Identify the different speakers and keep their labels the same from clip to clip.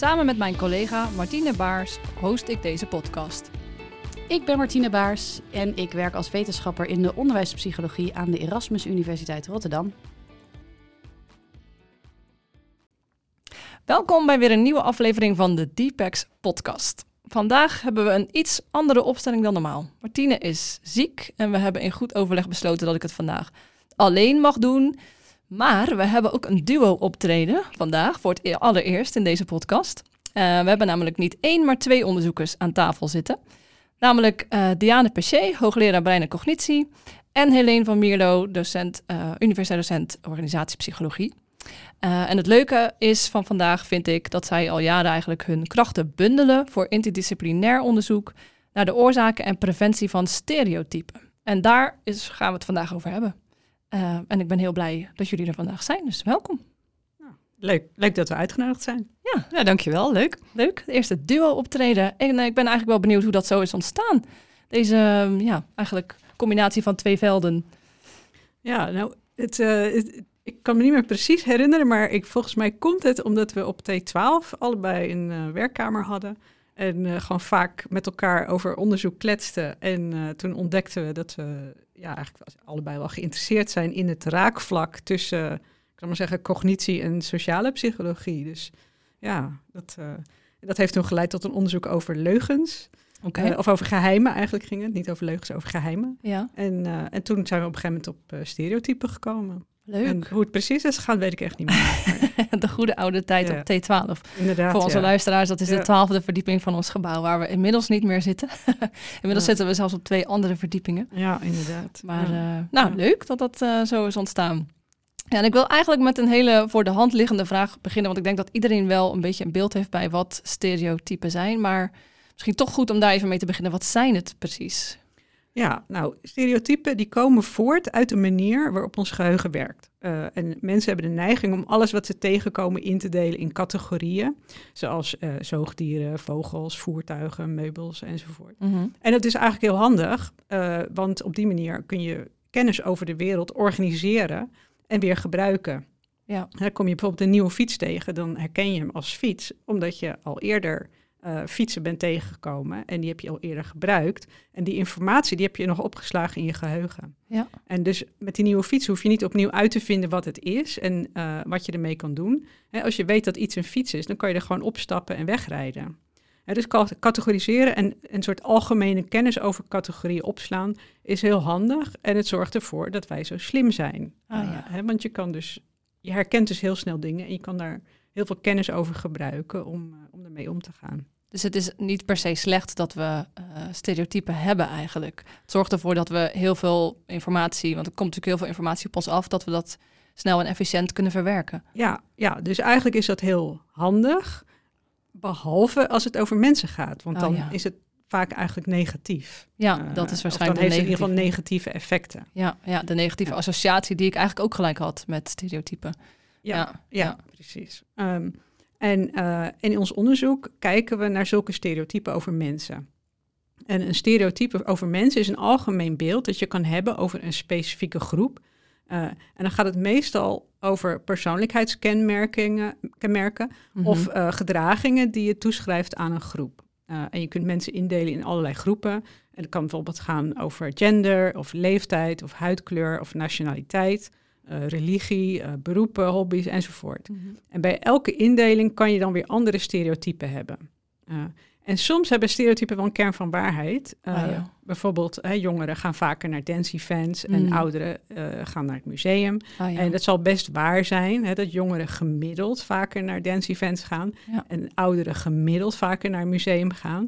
Speaker 1: Samen met mijn collega Martine Baars host ik deze podcast.
Speaker 2: Ik ben Martine Baars en ik werk als wetenschapper in de onderwijspsychologie aan de Erasmus Universiteit Rotterdam.
Speaker 1: Welkom bij weer een nieuwe aflevering van de Deepex podcast. Vandaag hebben we een iets andere opstelling dan normaal. Martine is ziek en we hebben in goed overleg besloten dat ik het vandaag alleen mag doen. Maar we hebben ook een duo optreden vandaag voor het allereerst in deze podcast. Uh, we hebben namelijk niet één, maar twee onderzoekers aan tafel zitten. Namelijk uh, Diane Pechet, hoogleraar brein en cognitie. En Helene van Mierlo, docent, uh, universitair docent organisatiepsychologie. En het leuke is van vandaag, vind ik, dat zij al jaren eigenlijk hun krachten bundelen voor interdisciplinair onderzoek naar de oorzaken en preventie van stereotypen. En daar gaan we het vandaag over hebben. Uh, en ik ben heel blij dat jullie er vandaag zijn, dus welkom.
Speaker 3: Leuk, leuk dat we uitgenodigd zijn.
Speaker 1: Ja, ja dankjewel. Leuk. Leuk. De eerste duo optreden. En uh, ik ben eigenlijk wel benieuwd hoe dat zo is ontstaan. Deze, ja, eigenlijk combinatie van twee velden.
Speaker 3: Ja, nou, het, het, ik kan me niet meer precies herinneren, maar ik, volgens mij komt het omdat we op T12 allebei een uh, werkkamer hadden. En uh, gewoon vaak met elkaar over onderzoek kletsten. En uh, toen ontdekten we dat we ja, eigenlijk allebei wel geïnteresseerd zijn in het raakvlak tussen, ik kan maar zeggen, cognitie en sociale psychologie. Dus ja, dat, dat heeft toen geleid tot een onderzoek over leugens. Okay. Uh, of over geheimen eigenlijk ging het, niet over leugens, over geheimen.
Speaker 1: Ja.
Speaker 3: En, uh, en toen zijn we op een gegeven moment op stereotypen gekomen.
Speaker 1: Leuk.
Speaker 3: En hoe het precies is gegaan, weet ik echt niet meer.
Speaker 1: de goede oude tijd
Speaker 3: Ja.
Speaker 1: op T12.
Speaker 3: Inderdaad.
Speaker 1: Voor onze
Speaker 3: ja.
Speaker 1: luisteraars, dat is de
Speaker 3: Ja.
Speaker 1: twaalfde verdieping van ons gebouw, waar we inmiddels niet meer zitten. inmiddels zitten we zelfs op twee andere verdiepingen.
Speaker 3: Ja, inderdaad.
Speaker 1: Maar eh, nou, leuk dat dat eh, zo is ontstaan. Ja, en ik wil eigenlijk met een hele voor de hand liggende vraag beginnen, want ik denk dat iedereen wel een beetje een beeld heeft bij wat stereotypen zijn, maar misschien toch goed om daar even mee te beginnen. Wat zijn het precies?
Speaker 3: Ja, nou, stereotypen die komen voort uit de manier waarop ons geheugen werkt. Uh, en mensen hebben de neiging om alles wat ze tegenkomen in te delen in categorieën. Zoals uh, zoogdieren, vogels, voertuigen, meubels enzovoort. En dat is eigenlijk heel handig, uh, want op die manier kun je kennis over de wereld organiseren en weer gebruiken.
Speaker 1: Ja.
Speaker 3: Dan kom je bijvoorbeeld een nieuwe fiets tegen, dan herken je hem als fiets, omdat je al eerder uh, fietsen bent tegengekomen en die heb je al eerder gebruikt. En die informatie die heb je nog opgeslagen in je geheugen.
Speaker 1: Ja.
Speaker 3: En dus met die nieuwe fiets hoef je niet opnieuw uit te vinden wat het is en uh, wat je ermee kan doen. He, als je weet dat iets een fiets is, dan kan je er gewoon opstappen en wegrijden. He, dus categoriseren en een soort algemene kennis over categorieën opslaan is heel handig. En het zorgt ervoor dat wij zo slim zijn.
Speaker 1: Ah, ja.
Speaker 3: uh, he, want je kan dus, je herkent dus heel snel dingen en je kan daar heel veel kennis over gebruiken om, uh, om ermee om te gaan.
Speaker 1: Dus het is niet per se slecht dat we uh, stereotypen hebben eigenlijk. Het zorgt ervoor dat we heel veel informatie, want er komt natuurlijk heel veel informatie op ons af, dat we dat snel en efficiënt kunnen verwerken.
Speaker 3: Ja, ja dus eigenlijk is dat heel handig, behalve als het over mensen gaat, want
Speaker 1: Oh,
Speaker 3: dan
Speaker 1: ja.
Speaker 3: is het vaak eigenlijk negatief.
Speaker 1: Ja, uh, dat is waarschijnlijk
Speaker 3: dan heeft in ieder geval negatieve effecten.
Speaker 1: Ja, ja de negatieve ja. associatie die ik eigenlijk ook gelijk had met stereotypen.
Speaker 3: Ja, ja, ja precies. Um, en uh, in ons onderzoek kijken we naar zulke stereotypen over mensen. En een stereotype over mensen is een algemeen beeld dat je kan hebben over een specifieke groep. Uh, en dan gaat het meestal over persoonlijkheidskenmerken kenmerken,
Speaker 1: Mhm.
Speaker 3: mm -hmm. of uh, gedragingen die je toeschrijft aan een groep. en je kunt mensen indelen in allerlei groepen. En het kan bijvoorbeeld gaan over gender, of leeftijd, of huidkleur, of nationaliteit. Uh, religie, uh, beroepen, hobby's enzovoort.
Speaker 1: Mhm.
Speaker 3: Mm -hmm. En bij elke indeling kan je dan weer andere stereotypen hebben. Uh, en soms hebben stereotypen wel een kern van waarheid.
Speaker 1: Ah, ja.
Speaker 3: Bijvoorbeeld, hè, jongeren gaan vaker naar dance events en
Speaker 1: Mm.
Speaker 3: ouderen gaan naar het museum.
Speaker 1: Ah, ja.
Speaker 3: En dat zal best waar zijn, hè, dat jongeren gemiddeld vaker naar dance events gaan
Speaker 1: Ja.
Speaker 3: en ouderen gemiddeld vaker naar een museum gaan.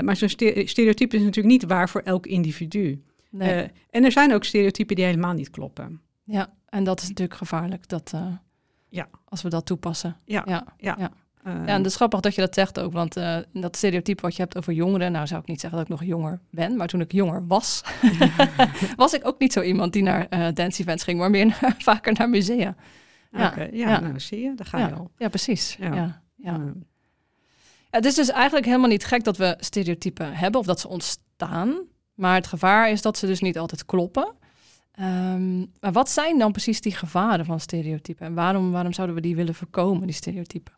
Speaker 3: Maar zo'n stereotype is natuurlijk niet waar voor elk individu.
Speaker 1: Nee.
Speaker 3: En er zijn ook stereotypen die helemaal niet kloppen.
Speaker 1: Ja, en dat is natuurlijk gevaarlijk dat, uh,
Speaker 3: ja.
Speaker 1: als we dat toepassen.
Speaker 3: Ja,
Speaker 1: ja.
Speaker 3: ja.
Speaker 1: ja.
Speaker 3: Eh,
Speaker 1: Ja, en dat is grappig dat je dat zegt ook, want eh, dat stereotype wat je hebt over jongeren, nou zou ik niet zeggen dat ik nog jonger ben, maar toen ik jonger was, was ik ook niet zo iemand die naar eh dance events ging, maar meer naar- vaker naar musea. Ja,
Speaker 3: Oké, ja, nou zie je, daar ga je al.
Speaker 1: Ja, precies.
Speaker 3: Ja.
Speaker 1: Ja. Ja. Ja.
Speaker 3: Eh,
Speaker 1: Het is dus eigenlijk helemaal niet gek dat we stereotypen hebben of dat ze ontstaan, maar het gevaar is dat ze dus niet altijd kloppen. Ehm, maar wat zijn dan precies die gevaren van stereotypen en waarom, waarom zouden we die willen voorkomen, die stereotypen?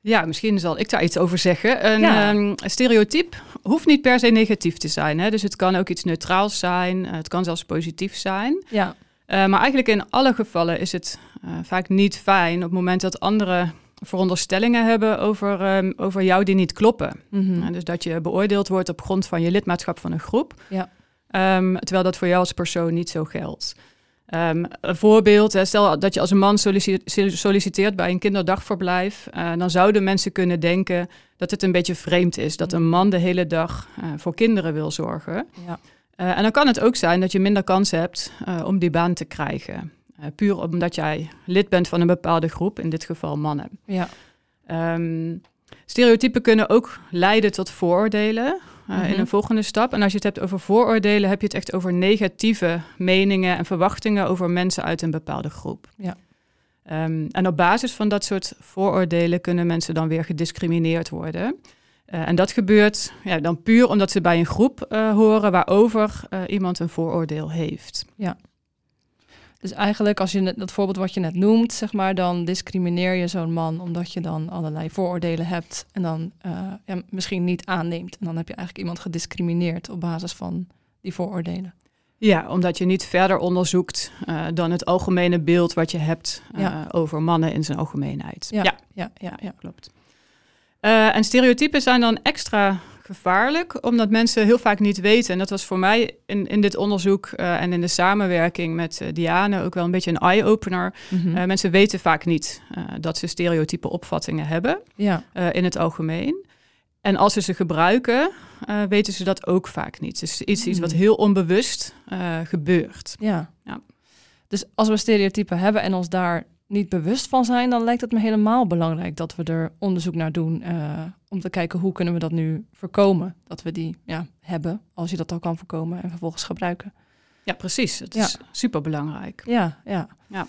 Speaker 4: Ja, misschien zal ik daar iets over zeggen. Een,
Speaker 1: Ja.
Speaker 4: ehm, stereotype hoeft niet per se negatief te zijn. Hè? Dus het kan ook iets neutraals zijn. eh, het kan zelfs positief zijn.
Speaker 1: Ja,
Speaker 4: Eh, maar eigenlijk in alle gevallen is het eh, vaak niet fijn op het moment dat anderen veronderstellingen hebben over, ehm, over jou die niet kloppen.
Speaker 1: Mhm.
Speaker 4: Dus dat je beoordeeld wordt op grond van je lidmaatschap van een groep.
Speaker 1: Ja.
Speaker 4: Ehm, terwijl dat voor jou als persoon niet zo geldt. Ehm, een voorbeeld, stel dat je als een man sollici- solliciteert bij een kinderdagverblijf, eh, dan zouden mensen kunnen denken dat het een beetje vreemd is dat een man de hele dag eh, voor kinderen wil zorgen.
Speaker 1: ja.
Speaker 4: Eh, en dan kan het ook zijn dat je minder kans hebt om die baan te krijgen. Puur omdat jij lid bent van een bepaalde groep, in dit geval mannen.
Speaker 1: ja.
Speaker 4: Ehm, stereotypen kunnen ook leiden tot vooroordelen eh,
Speaker 1: Mhm.
Speaker 4: in een volgende stap. En als je het hebt over vooroordelen, heb je het echt over negatieve meningen en verwachtingen over mensen uit een bepaalde groep.
Speaker 1: Ja.
Speaker 4: Ehm, en op basis van dat soort vooroordelen kunnen mensen dan weer gediscrimineerd worden. Eh, en dat gebeurt ja, dan puur omdat ze bij een groep eh, horen waarover iemand een vooroordeel heeft.
Speaker 1: Dus eigenlijk, als je net, dat voorbeeld wat je net noemt, zeg maar, dan discrimineer je zo'n man omdat je dan allerlei vooroordelen hebt en dan eh, ja, misschien niet aanneemt. En dan heb je eigenlijk iemand gediscrimineerd op basis van die vooroordelen.
Speaker 4: Ja, omdat je niet verder onderzoekt eh, dan het algemene beeld wat je hebt eh,
Speaker 1: Ja.
Speaker 4: over mannen in zijn algemeenheid.
Speaker 1: Ja.
Speaker 4: ja
Speaker 1: Ja, ja, ja.
Speaker 4: klopt. En stereotypen zijn dan extra gevaarlijk, omdat mensen heel vaak niet weten. En dat was voor mij in, in dit onderzoek eh, en in de samenwerking met eh, Diane ook wel een beetje een eye-opener. Eh, mensen weten vaak niet dat ze stereotype opvattingen hebben
Speaker 1: ja,
Speaker 4: in het algemeen. En als ze ze gebruiken, weten ze dat ook vaak niet. Dus iets, iets wat
Speaker 1: Hmm.
Speaker 4: heel onbewust gebeurt.
Speaker 1: ja.
Speaker 4: Ja.
Speaker 1: Dus als we stereotypen hebben en ons daar niet bewust van zijn, dan lijkt het me helemaal belangrijk dat we er onderzoek naar doen eh, om te kijken hoe kunnen we dat nu voorkomen. Dat we die ja, hebben, als je dat al kan voorkomen en vervolgens gebruiken.
Speaker 4: Ja, precies. Het
Speaker 1: Ja.
Speaker 4: is superbelangrijk.
Speaker 1: Ja, ja.
Speaker 4: Ja,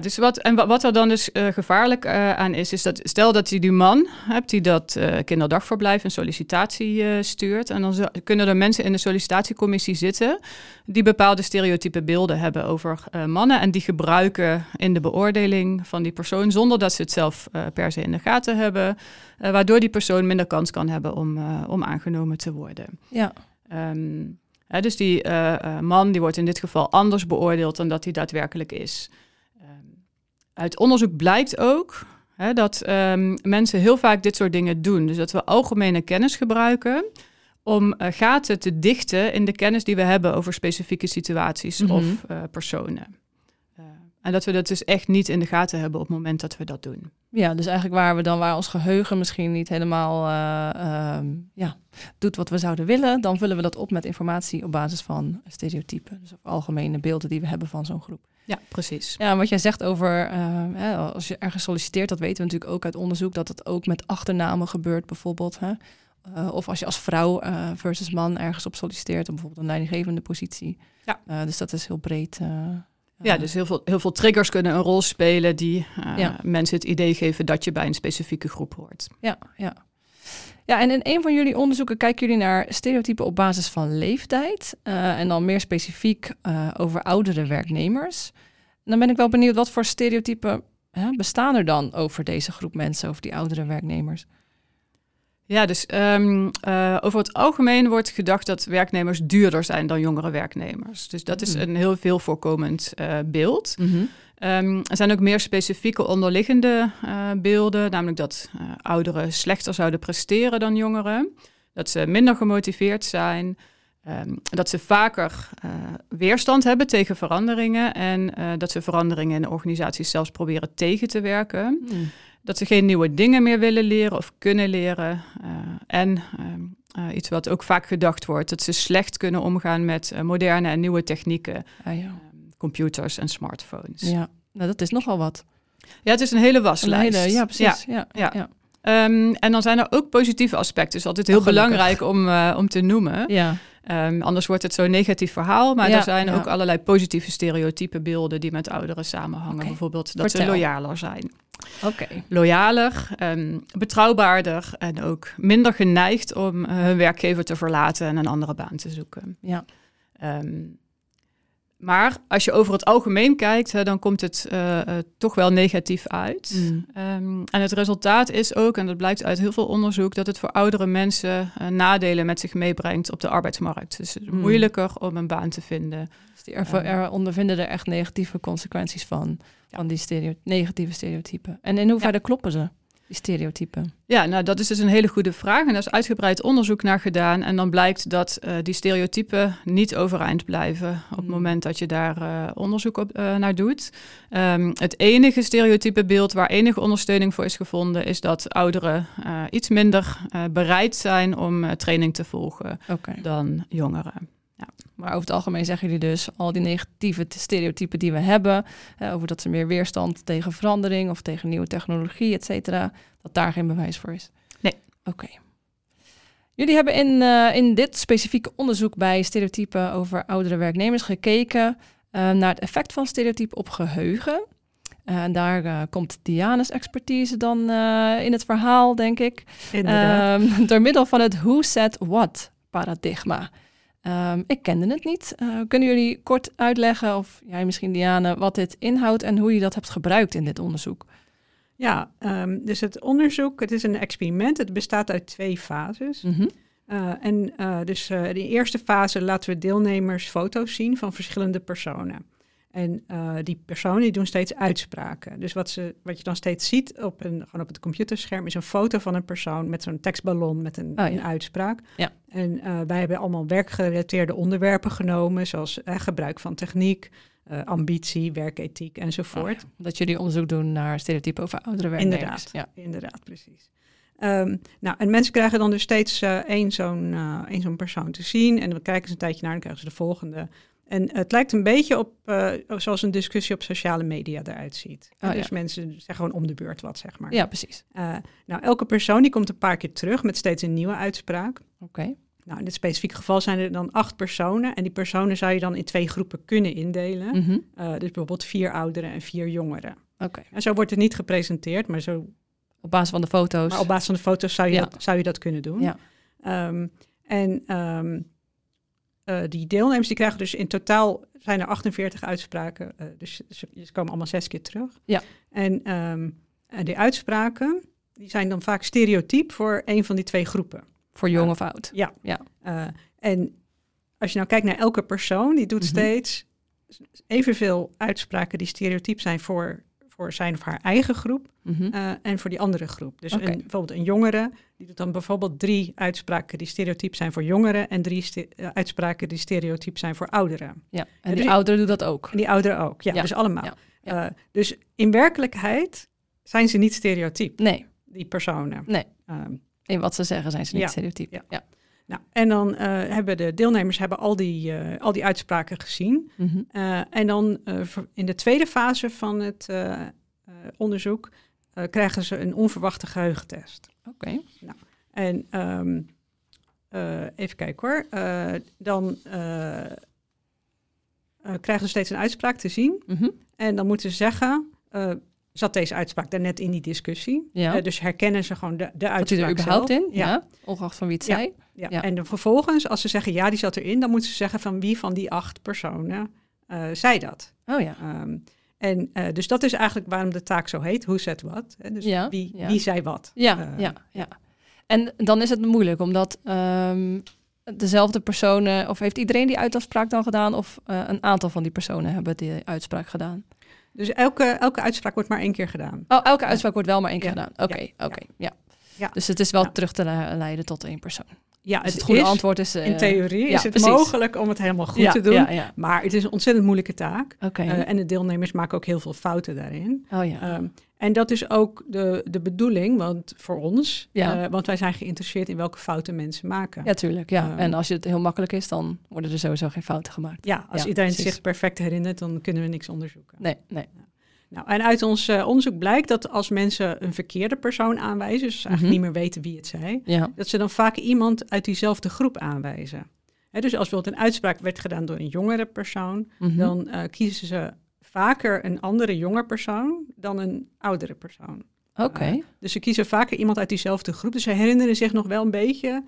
Speaker 4: dus wat, en wa- wat er dan dus eh, gevaarlijk eh, aan is, is dat stel dat je die man hebt die dat eh, kinderdagverblijf een sollicitatie stuurt. En dan kunnen er mensen in de sollicitatiecommissie zitten die bepaalde stereotype beelden hebben over mannen. En die gebruiken in de beoordeling van die persoon zonder dat ze het zelf per se in de gaten hebben. waardoor die persoon minder kans kan hebben om, om aangenomen te worden.
Speaker 1: Ja,
Speaker 4: Ehm, hè, dus die man die wordt in dit geval anders beoordeeld dan dat hij daadwerkelijk is. Uit onderzoek blijkt ook hè, dat ehm, mensen heel vaak dit soort dingen doen. Dus dat we algemene kennis gebruiken om eh, gaten te dichten in de kennis die we hebben over specifieke situaties
Speaker 1: Mhm.
Speaker 4: of eh, personen. En dat we dat dus echt niet in de gaten hebben op het moment dat we dat doen.
Speaker 1: Ja, dus eigenlijk waar we dan waar ons geheugen misschien niet helemaal eh, ehm, ja, doet wat we zouden willen, dan vullen we dat op met informatie op basis van stereotypen. Dus of algemene beelden die we hebben van zo'n groep.
Speaker 4: Ja, precies.
Speaker 1: Ja, wat jij zegt over eh, hè, als je ergens solliciteert, dat weten we natuurlijk ook uit onderzoek, dat het ook met achternamen gebeurt bijvoorbeeld. Hè? Eh, of als je als vrouw eh, versus man ergens op solliciteert, bijvoorbeeld een leidinggevende positie.
Speaker 4: Ja.
Speaker 1: Dus dat is heel breed.
Speaker 4: Ja, dus heel veel, heel veel triggers kunnen een rol spelen die eh,
Speaker 1: Ja.
Speaker 4: mensen het idee geven dat je bij een specifieke groep hoort.
Speaker 1: Ja, ja. Ja, en in een van jullie onderzoeken kijken jullie naar stereotypen op basis van leeftijd. eh, en dan meer specifiek eh, over oudere werknemers. En dan ben ik wel benieuwd, wat voor stereotypen hè, bestaan er dan over deze groep mensen, over die oudere werknemers?
Speaker 4: Ja, dus ehm, eh, over het algemeen wordt gedacht dat werknemers duurder zijn dan jongere werknemers. Dus dat is
Speaker 1: Hmm.
Speaker 4: een heel veel voorkomend eh, beeld. Ehm, er zijn ook meer specifieke onderliggende eh, beelden, namelijk dat ouderen slechter zouden presteren dan jongeren, dat ze minder gemotiveerd zijn, ehm, dat ze vaker weerstand hebben tegen veranderingen en dat ze veranderingen in de organisaties zelfs proberen tegen te werken.
Speaker 1: Hmm.
Speaker 4: Dat ze geen nieuwe dingen meer willen leren of kunnen leren. eh, en ehm, eh, iets wat ook vaak gedacht wordt, dat ze slecht kunnen omgaan met eh, moderne en nieuwe technieken,
Speaker 1: Ah, ja.
Speaker 4: ehm, computers en smartphones.
Speaker 1: ja, nou dat is nogal wat.
Speaker 4: Ja, het is een hele
Speaker 1: Een
Speaker 4: waslijst.
Speaker 1: hele, ja, precies. Ja.
Speaker 4: Ja.
Speaker 1: Ja.
Speaker 4: Ehm, en dan zijn er ook positieve aspecten. Dus altijd heel
Speaker 1: Oh,
Speaker 4: belangrijk om, om te noemen.
Speaker 1: Ja.
Speaker 4: Anders wordt het zo'n negatief verhaal. Maar
Speaker 1: Ja,
Speaker 4: er zijn
Speaker 1: ja.
Speaker 4: ook allerlei positieve stereotype beelden die met ouderen samenhangen. Bijvoorbeeld dat
Speaker 1: Vertel.
Speaker 4: ze loyaler zijn.
Speaker 1: Oké.
Speaker 4: Loyaler, ehm, betrouwbaarder en ook minder geneigd om eh, hun werkgever te verlaten en een andere baan te zoeken.
Speaker 1: Ja.
Speaker 4: Ehm, maar als je over het algemeen kijkt, hè, dan komt het eh, eh, toch wel negatief uit.
Speaker 1: Mm.
Speaker 4: Ehm, en het resultaat is ook, en dat blijkt uit heel veel onderzoek, dat het voor oudere mensen nadelen met zich meebrengt op de arbeidsmarkt. Dus het is
Speaker 1: Mm.
Speaker 4: moeilijker om een baan te vinden.
Speaker 1: Dus die er, er ondervinden er echt negatieve consequenties van. Van die stereo negatieve stereotypen. En in hoeverre kloppen ze, die stereotypen?
Speaker 4: Ja, nou dat is dus een hele goede vraag. En daar is uitgebreid onderzoek naar gedaan. En dan blijkt dat eh, die stereotypen niet overeind blijven op het
Speaker 1: Mm.
Speaker 4: moment dat je daar eh, onderzoek op, eh, naar doet. Ehm, het enige stereotype beeld waar enige ondersteuning voor is gevonden, is dat ouderen iets minder bereid zijn om training te volgen dan jongeren.
Speaker 1: Maar over het algemeen zeggen jullie dus al die negatieve stereotypen die we hebben, eh, over dat ze meer weerstand tegen verandering of tegen nieuwe technologie, et cetera, dat daar geen bewijs voor is.
Speaker 4: Nee.
Speaker 1: Oké. Jullie hebben in, eh, in dit specifieke onderzoek bij stereotypen over oudere werknemers gekeken eh, naar het effect van stereotypen op geheugen. Eh, en daar komt Diana's expertise dan in het verhaal, denk ik. Ehm, door middel van het who said what paradigma. Ehm, ik kende het niet. Eh, kunnen jullie kort uitleggen, of jij misschien Diane, wat dit inhoudt en hoe je dat hebt gebruikt in dit onderzoek?
Speaker 3: Ja, ehm, dus het onderzoek, het is een experiment. Het bestaat uit twee fases.
Speaker 1: Mhm.
Speaker 3: Eh, en eh, dus in de eerste fase laten we deelnemers foto's zien van verschillende personen. En eh, die personen die doen steeds uitspraken. Dus wat, ze, wat je dan steeds ziet op, een, gewoon op het computerscherm is een foto van een persoon met zo'n tekstballon met een,
Speaker 1: ja.
Speaker 3: een uitspraak.
Speaker 1: Ja.
Speaker 3: En eh, wij hebben allemaal werkgerelateerde onderwerpen genomen, zoals eh, gebruik van techniek, ambitie, werkethiek enzovoort.
Speaker 1: Oh ja, dat jullie onderzoek doen naar stereotypen over oudere werknemers.
Speaker 3: Inderdaad.
Speaker 1: Ja.
Speaker 3: Inderdaad, precies. Ehm, nou, en mensen krijgen dan dus steeds één zo'n één zo'n persoon te zien. En dan kijken ze een tijdje naar en dan krijgen ze de volgende. En het lijkt een beetje op eh, zoals een discussie op sociale media eruit ziet.
Speaker 1: Oh,
Speaker 3: dus
Speaker 1: ja.
Speaker 3: mensen zeggen gewoon om de beurt wat, zeg maar.
Speaker 1: ja, precies.
Speaker 3: Eh, nou, elke persoon die komt een paar keer terug met steeds een nieuwe uitspraak.
Speaker 1: Oké.
Speaker 3: Nou, in dit specifieke geval zijn er dan acht personen. En die personen zou je dan in twee groepen kunnen indelen.
Speaker 1: Mhm.
Speaker 3: Eh, dus bijvoorbeeld vier ouderen en vier jongeren.
Speaker 1: Oké.
Speaker 3: En zo wordt het niet gepresenteerd, maar zo
Speaker 1: Op basis van de foto's.
Speaker 3: maar op basis van de foto's zou je,
Speaker 1: Ja.
Speaker 3: dat, zou je dat kunnen doen.
Speaker 1: Ja.
Speaker 3: Ehm, en ehm, eh, die deelnemers die krijgen dus in totaal zijn er 48 uitspraken. eh, dus ze, komen allemaal zes keer terug.
Speaker 1: Ja.
Speaker 3: En, ehm, en die uitspraken die zijn dan vaak stereotyp voor een van die twee groepen.
Speaker 1: Voor jong of oud.
Speaker 3: Ja.
Speaker 1: Ja.
Speaker 3: Eh, en als je nou kijkt naar elke persoon, die doet
Speaker 1: Mhm.
Speaker 3: steeds evenveel uitspraken die stereotyp zijn voor, voor zijn of haar eigen groep.
Speaker 1: Mhm.
Speaker 3: Eh, en voor die andere groep. Dus een, bijvoorbeeld een jongere, die doet dan bijvoorbeeld drie uitspraken die stereotyp zijn voor jongeren en drie eh, uitspraken die stereotyp zijn voor ouderen.
Speaker 1: ja. En
Speaker 3: dus
Speaker 1: die
Speaker 3: ik-
Speaker 1: ouderen doen dat ook.
Speaker 3: En die ouderen ook, ja,
Speaker 1: Ja,
Speaker 3: dus allemaal.
Speaker 1: ja, ja.
Speaker 3: Eh, dus in werkelijkheid zijn ze niet stereotyp,
Speaker 1: Nee,
Speaker 3: die personen.
Speaker 1: Nee.
Speaker 3: Ehm,
Speaker 1: in wat ze zeggen zijn ze niet stereotyp.
Speaker 3: Ja. Nou, en dan eh, hebben de deelnemers hebben al, die, eh, al die uitspraken gezien.
Speaker 1: Mhm.
Speaker 3: Eh, en dan in de tweede fase van het onderzoek krijgen ze een onverwachte geheugentest.
Speaker 1: Oké.
Speaker 3: En ehm, eh, even kijken hoor. Dan krijgen ze steeds een uitspraak te zien.
Speaker 1: Mhm.
Speaker 3: En dan moeten ze zeggen, zat deze uitspraak daarnet in die discussie?
Speaker 1: Ja.
Speaker 3: Dus herkennen ze gewoon de, de
Speaker 1: Zat hij
Speaker 3: uitspraak
Speaker 1: er überhaupt
Speaker 3: zelf.
Speaker 1: in? Ja.
Speaker 3: Ja.
Speaker 1: Ongeacht van wie het
Speaker 3: Ja.
Speaker 1: zei?
Speaker 3: Ja.
Speaker 1: Ja.
Speaker 3: En dan vervolgens, als ze zeggen ja, die zat erin, dan moeten ze zeggen van wie van die acht personen eh, zei dat.
Speaker 1: Oh ja.
Speaker 3: Ehm, en eh, dus dat is eigenlijk waarom de taak zo heet, hoe zet wat. Dus
Speaker 1: Ja,
Speaker 3: wie,
Speaker 1: ja.
Speaker 3: wie zei wat.
Speaker 1: Ja,
Speaker 3: Eh,
Speaker 1: ja, ja. En dan is het moeilijk, omdat ehm, dezelfde personen... Of heeft iedereen die uitspraak dan gedaan? Of een aantal van die personen hebben die uitspraak gedaan?
Speaker 3: Dus elke, elke uitspraak wordt maar één keer gedaan.
Speaker 1: Oh, elke uitspraak wordt wel maar één keer gedaan. Oké, oké, ja.
Speaker 3: Ja.
Speaker 1: Dus het is wel
Speaker 3: Ja.
Speaker 1: terug te le- leiden tot één persoon.
Speaker 3: Ja,
Speaker 1: Dus het, goede
Speaker 3: is,
Speaker 1: antwoord is... eh,
Speaker 3: In theorie
Speaker 1: ja,
Speaker 3: is het
Speaker 1: precies.
Speaker 3: mogelijk om het helemaal goed
Speaker 1: ja,
Speaker 3: te doen.
Speaker 1: Ja.
Speaker 3: Maar het is een ontzettend moeilijke taak. Eh, en de deelnemers maken ook heel veel fouten daarin.
Speaker 1: oh ja.
Speaker 3: Ehm, en dat is ook de, de bedoeling want voor ons.
Speaker 1: Ja.
Speaker 3: eh, want wij zijn geïnteresseerd in welke fouten mensen maken.
Speaker 1: ja, tuurlijk. Ja.
Speaker 3: ehm,
Speaker 1: en als het heel makkelijk is, dan worden er sowieso geen fouten gemaakt.
Speaker 3: Ja, als
Speaker 1: Ja,
Speaker 3: iedereen
Speaker 1: precies.
Speaker 3: zich perfect herinnert, dan kunnen we niks onderzoeken.
Speaker 1: Nee, nee.
Speaker 3: Nou, en uit ons eh, onderzoek blijkt dat als mensen een verkeerde persoon aanwijzen, dus eigenlijk
Speaker 1: Mhm.
Speaker 3: niet meer weten wie het zei,
Speaker 1: Ja.
Speaker 3: dat ze dan vaak iemand uit diezelfde groep aanwijzen. Dus als bijvoorbeeld een uitspraak werd gedaan door een jongere persoon,
Speaker 1: Mhm.
Speaker 3: dan eh, kiezen ze vaker een andere jonge persoon dan een oudere persoon.
Speaker 1: Oké.
Speaker 3: Dus ze kiezen vaker iemand uit diezelfde groep. Dus ze herinneren zich nog wel een beetje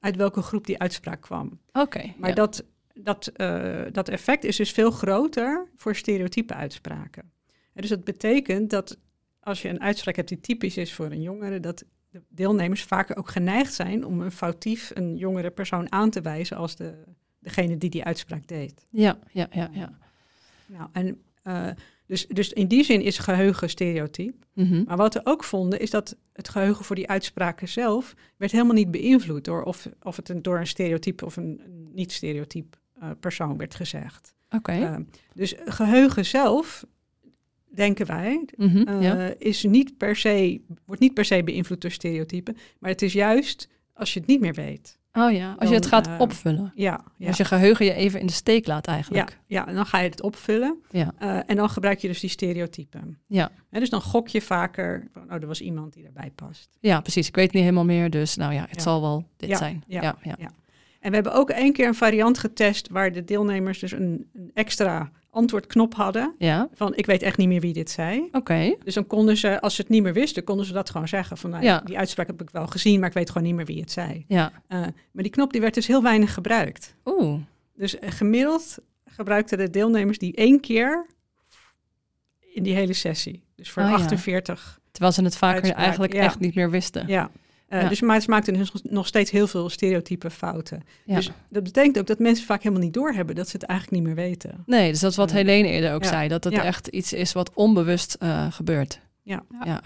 Speaker 3: uit welke groep die uitspraak kwam.
Speaker 1: Oké.
Speaker 3: Maar
Speaker 1: ja.
Speaker 3: dat, dat, eh, dat effect is dus veel groter voor stereotype uitspraken. En dus dat betekent dat als je een uitspraak hebt die typisch is voor een jongere, dat de deelnemers vaker ook geneigd zijn om een foutief een jongere persoon aan te wijzen als de, degene die die uitspraak deed.
Speaker 1: Ja, ja, ja, ja.
Speaker 3: Nou, en, eh, dus, dus in die zin is geheugen stereotyp.
Speaker 1: Mhm.
Speaker 3: Maar wat we ook vonden, is dat het geheugen voor die uitspraken zelf werd helemaal niet beïnvloed door of, of het een, door een stereotype of een, een niet-stereotyp eh, persoon werd gezegd.
Speaker 1: Oké.
Speaker 3: Eh, dus geheugen zelf, denken wij,
Speaker 1: Mhm,
Speaker 3: eh,
Speaker 1: ja.
Speaker 3: is niet per se, wordt niet per se beïnvloed door stereotypen, maar het is juist als je het niet meer weet.
Speaker 1: Oh ja, als je het gaat
Speaker 3: eh,
Speaker 1: opvullen.
Speaker 3: Ja, ja.
Speaker 1: Als je geheugen je even in de steek laat
Speaker 3: Ja,
Speaker 1: eigenlijk.
Speaker 3: ja, en dan ga je het opvullen.
Speaker 1: Ja.
Speaker 3: Eh, en dan gebruik je dus die stereotypen.
Speaker 1: Ja.
Speaker 3: Hè, dus dan gok je vaker, van, oh, er was iemand die erbij past.
Speaker 1: Ja, precies. Ik weet niet helemaal meer, dus nou ja, het
Speaker 3: Ja.
Speaker 1: zal wel dit
Speaker 3: Ja,
Speaker 1: zijn.
Speaker 3: ja,
Speaker 1: Ja, ja.
Speaker 3: En we hebben ook één keer een variant getest waar de deelnemers dus een, een extra antwoordknop hadden.
Speaker 1: Ja,
Speaker 3: Van ik weet echt niet meer wie dit zei.
Speaker 1: oké.
Speaker 3: Dus dan konden ze, als ze het niet meer wisten, konden ze dat gewoon zeggen. Van nou,
Speaker 1: Ja.
Speaker 3: die uitspraak heb ik wel gezien, maar ik weet gewoon niet meer wie het zei.
Speaker 1: Ja.
Speaker 3: Eh, maar die knop die werd dus heel weinig gebruikt.
Speaker 1: Oeh.
Speaker 3: Dus eh, gemiddeld gebruikten de deelnemers die één keer in die hele sessie. Dus voor
Speaker 1: Oh ja.
Speaker 3: 48.
Speaker 1: Terwijl ze het vaker
Speaker 3: Uitspraak,
Speaker 1: eigenlijk
Speaker 3: ja.
Speaker 1: echt niet meer wisten.
Speaker 3: Ja.
Speaker 1: Ja.
Speaker 3: Dus maar ze maakten dus nog steeds heel veel stereotype fouten.
Speaker 1: Ja.
Speaker 3: Dus dat betekent ook dat mensen vaak helemaal niet doorhebben dat ze het eigenlijk niet meer weten.
Speaker 1: Nee, dus dat is wat. Helene eerder ook
Speaker 3: Ja.
Speaker 1: zei. Dat het echt iets is wat onbewust eh, gebeurt.
Speaker 3: Ja.
Speaker 1: Ja.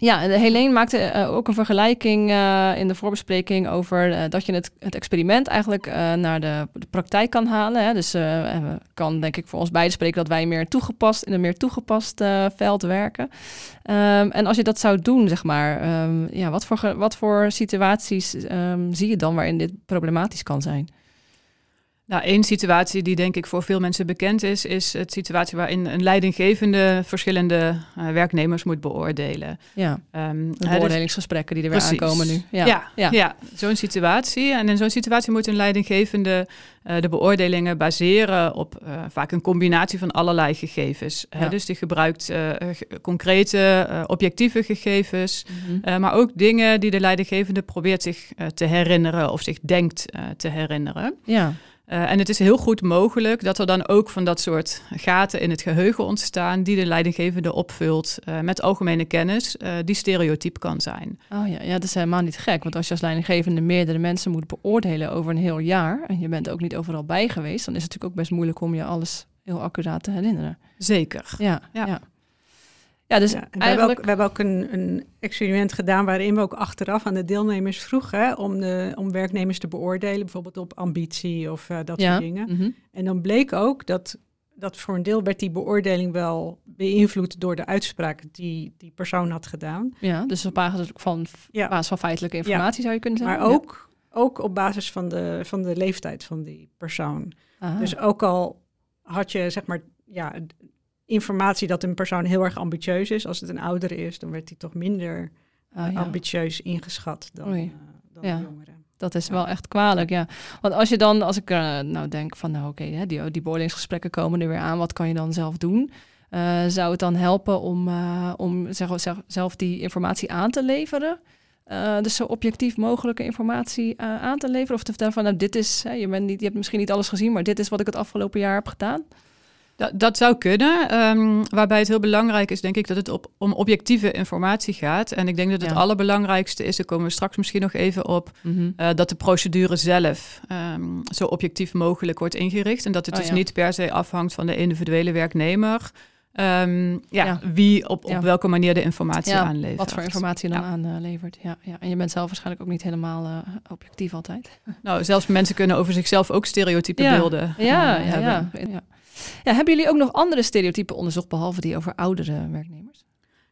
Speaker 3: Ja.
Speaker 1: En Helene maakte eh, ook een vergelijking eh, in de voorbespreking over eh, dat je het, het experiment eigenlijk eh, naar de, de praktijk kan halen. Hè. Dus eh, we kan denk ik voor ons beiden spreken dat wij meer toegepast in een meer toegepast eh, veld werken. Ehm, en als je dat zou doen, zeg maar, ehm, ja, wat voor, wat voor situaties ehm, zie je dan waarin dit problematisch kan zijn?
Speaker 4: Nou, één situatie die denk ik voor veel mensen bekend is, is het situatie waarin een leidinggevende verschillende eh, werknemers moet beoordelen.
Speaker 1: Ja,
Speaker 4: Ehm,
Speaker 1: de
Speaker 4: dus-
Speaker 1: beoordelingsgesprekken die er weer
Speaker 4: Precies.
Speaker 1: aankomen nu.
Speaker 4: Ja,
Speaker 1: Ja,
Speaker 4: ja.
Speaker 1: ja.
Speaker 4: zo'n situatie. En in zo'n situatie moet een leidinggevende eh, de beoordelingen baseren op eh, vaak een combinatie van allerlei gegevens.
Speaker 1: Ja.
Speaker 4: Dus die gebruikt ge- concrete, objectieve gegevens,
Speaker 1: Mhm.
Speaker 4: maar ook dingen die de leidinggevende probeert zich te herinneren of zich denkt te herinneren.
Speaker 1: ja.
Speaker 4: Eh, en het is heel goed mogelijk dat er dan ook van dat soort gaten in het geheugen ontstaan, die de leidinggevende opvult eh, met algemene kennis, eh, die stereotyp kan zijn.
Speaker 1: Oh ja, ja, dat is helemaal niet gek. Want als je als leidinggevende meerdere mensen moet beoordelen over een heel jaar... en je bent ook niet overal bij geweest... dan is het natuurlijk ook best moeilijk om je alles heel accuraat te herinneren.
Speaker 4: Zeker.
Speaker 1: Ja, ja.
Speaker 4: Ja.
Speaker 1: Ja. dus
Speaker 3: Ja, we, hebben ook, we hebben ook een, een experiment gedaan waarin we ook achteraf aan de deelnemers vroegen om, de, om werknemers te beoordelen, bijvoorbeeld op ambitie of eh, dat
Speaker 1: ja.
Speaker 3: soort dingen.
Speaker 1: mhm.
Speaker 3: En dan bleek ook dat, dat voor een deel werd die beoordeling wel beïnvloed door de uitspraak die die persoon had gedaan.
Speaker 1: ja, dus op basis van,
Speaker 3: Ja.
Speaker 1: basis van feitelijke informatie zou je kunnen zeggen.
Speaker 3: Maar ook, ook op basis van de, van de leeftijd van die persoon.
Speaker 1: Aha.
Speaker 3: Dus ook al had je zeg maar ja, informatie dat een persoon heel erg ambitieus is, als het een oudere is, dan werd hij toch minder
Speaker 1: Oh, ja.
Speaker 3: ambitieus ingeschat dan, eh, dan
Speaker 1: Ja.
Speaker 3: jongeren.
Speaker 1: Dat is wel echt kwalijk, ja. Want als je dan, als ik eh, nou denk van, nou oké, die, die beoordelingsgesprekken komen er weer aan, wat kan je dan zelf doen? Eh, zou het dan helpen om, eh, om zeg, zeg- zelf die informatie aan te leveren? Eh, dus zo objectief mogelijke informatie eh, aan te leveren? Of te vertellen van, nou dit is, hè, je, bent niet, je hebt misschien niet alles gezien, maar dit is wat ik het afgelopen jaar heb gedaan?
Speaker 4: Dat, dat zou kunnen. ehm, waarbij het heel belangrijk is, denk ik, dat het op, om objectieve informatie gaat. En ik denk dat het
Speaker 1: Ja.
Speaker 4: allerbelangrijkste is, daar komen we straks misschien nog even op, eh, dat de procedure zelf ehm, zo objectief mogelijk wordt ingericht. En dat het
Speaker 1: Oh,
Speaker 4: dus
Speaker 1: ja.
Speaker 4: niet per se afhangt van de individuele werknemer. ehm, ja,
Speaker 1: Ja.
Speaker 4: wie op, op
Speaker 1: Ja.
Speaker 4: welke manier de informatie
Speaker 1: Ja,
Speaker 4: aanlevert.
Speaker 1: Wat voor informatie je dan aanlevert. Ja, ja. En je bent zelf waarschijnlijk ook niet helemaal eh, objectief altijd.
Speaker 4: Nou, zelfs mensen kunnen over zichzelf ook stereotype beelden
Speaker 1: Ja, ja,
Speaker 4: hebben.
Speaker 1: ja, ja. Hebben jullie ook nog andere stereotypen onderzocht, behalve die over oudere werknemers?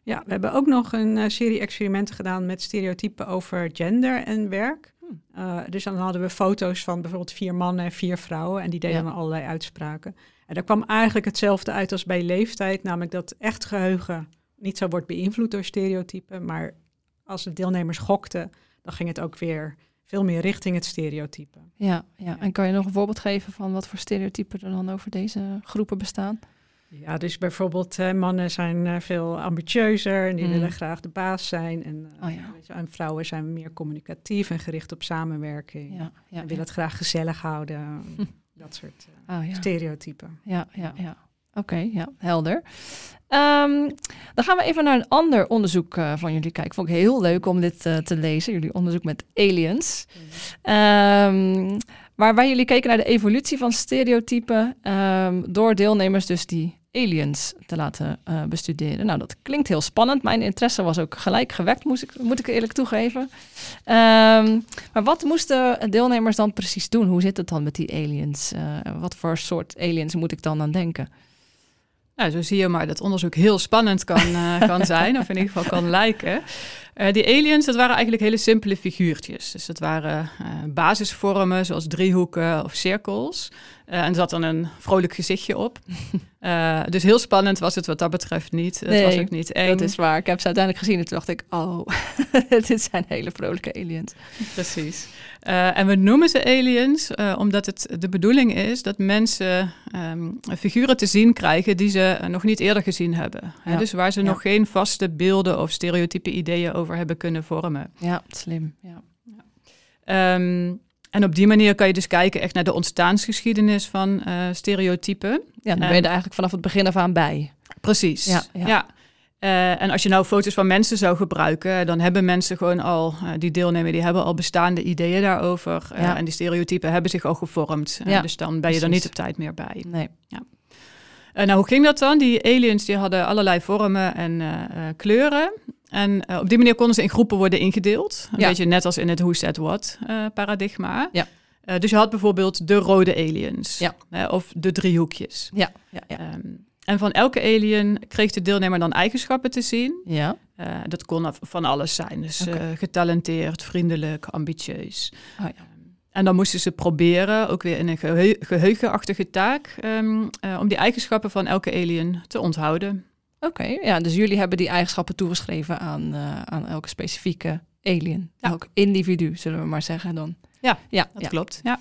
Speaker 3: Ja, we hebben ook nog een eh, serie experimenten gedaan met stereotypen over gender en werk.
Speaker 1: Hmm.
Speaker 3: Eh, dus dan hadden we foto's van bijvoorbeeld vier mannen en vier vrouwen en die deden
Speaker 1: Ja.
Speaker 3: dan allerlei uitspraken. En daar kwam eigenlijk hetzelfde uit als bij leeftijd, namelijk dat echt geheugen niet zo wordt beïnvloed door stereotypen, maar als de deelnemers gokten, dan ging het ook weer veel meer richting het stereotype.
Speaker 1: Ja, ja, en kan je nog een voorbeeld geven van wat voor stereotypen er dan over deze groepen bestaan?
Speaker 3: Ja, dus bijvoorbeeld mannen zijn uh, veel ambitieuzer en die
Speaker 1: Mm.
Speaker 3: willen graag de baas zijn. En, uh,
Speaker 1: Oh ja.
Speaker 3: en vrouwen zijn meer communicatief en gericht op samenwerking.
Speaker 1: Ja, ja,
Speaker 3: en willen het graag gezellig houden.
Speaker 1: Hm.
Speaker 3: Dat soort
Speaker 1: ja. Oh,
Speaker 3: stereotypen.
Speaker 1: Ja, ja, ja. Oké, ja, helder. Ehm, dan gaan we even naar een ander onderzoek eh, van jullie kijken. Vond ik heel leuk om dit eh, te lezen. Jullie onderzoek met aliens. Ehm, waarbij jullie keken naar de evolutie van stereotypen ehm, door deelnemers dus die aliens te laten eh, bestuderen. Nou, dat klinkt heel spannend. Mijn interesse was ook gelijk gewekt, ik, moet ik eerlijk toegeven. Maar wat moesten deelnemers dan precies doen? Hoe zit het dan met die aliens? Wat voor soort aliens moet ik dan aan denken?
Speaker 4: Nou, zo zie je maar dat onderzoek heel spannend kan, eh, kan zijn, of in ieder geval kan lijken. Eh, die aliens, dat waren eigenlijk hele simpele figuurtjes. Dus dat waren eh, basisvormen, zoals driehoeken of cirkels. Eh, en zat dan een vrolijk gezichtje op. Eh, dus heel spannend was het wat dat betreft niet. Het
Speaker 1: Nee,
Speaker 4: was ook niet eng.
Speaker 1: Dat is waar. Ik heb ze uiteindelijk gezien en toen dacht ik, oh, dit zijn hele vrolijke aliens.
Speaker 4: Precies. Eh, en we noemen ze aliens omdat het de bedoeling is dat mensen ehm, figuren te zien krijgen die ze nog niet eerder gezien hebben. Hè,
Speaker 1: Ja.
Speaker 4: Dus waar ze
Speaker 1: Ja.
Speaker 4: nog geen vaste beelden of stereotype ideeën over hebben kunnen vormen.
Speaker 1: Ja, slim. Ja.
Speaker 4: Ehm, en op die manier kan je dus kijken echt naar de ontstaansgeschiedenis van eh, stereotypen.
Speaker 1: Ja, dan ben je er eigenlijk vanaf het begin af aan bij.
Speaker 4: Precies.
Speaker 1: Ja,
Speaker 4: Ja.
Speaker 1: ja.
Speaker 4: Eh, en als je nou foto's van mensen zou gebruiken, dan hebben mensen gewoon al, eh, die deelnemen, die hebben al bestaande ideeën daarover.
Speaker 1: Ja.
Speaker 4: En die stereotypen hebben zich al gevormd.
Speaker 1: Ja,
Speaker 4: dus dan ben je er niet op tijd meer bij.
Speaker 1: Nee.
Speaker 4: Eh, nou, hoe ging dat dan? Die aliens die hadden allerlei vormen en kleuren. En eh, op die manier konden ze in groepen worden ingedeeld. Een
Speaker 1: Ja.
Speaker 4: beetje net als in het Who Said What eh, paradigma.
Speaker 1: Ja.
Speaker 4: Eh, dus je had bijvoorbeeld de rode aliens.
Speaker 1: Ja.
Speaker 4: of de driehoekjes.
Speaker 1: Ja, ja, ja.
Speaker 4: Ehm, en van elke alien kreeg de deelnemer dan eigenschappen te zien.
Speaker 1: ja.
Speaker 4: Dat kon van alles zijn. Dus getalenteerd, vriendelijk, ambitieus.
Speaker 1: Oh, ja.
Speaker 4: En dan moesten ze proberen, ook weer in een geheu- geheugenachtige taak, ehm, eh, om die eigenschappen van elke alien te onthouden.
Speaker 1: Oké, ja, dus jullie hebben die eigenschappen toegeschreven aan, eh, aan elke specifieke alien.
Speaker 4: Ja.
Speaker 1: Elk individu, zullen we maar zeggen dan.
Speaker 4: Ja,
Speaker 1: ja,
Speaker 4: Dat
Speaker 1: ja.
Speaker 4: klopt. Ja.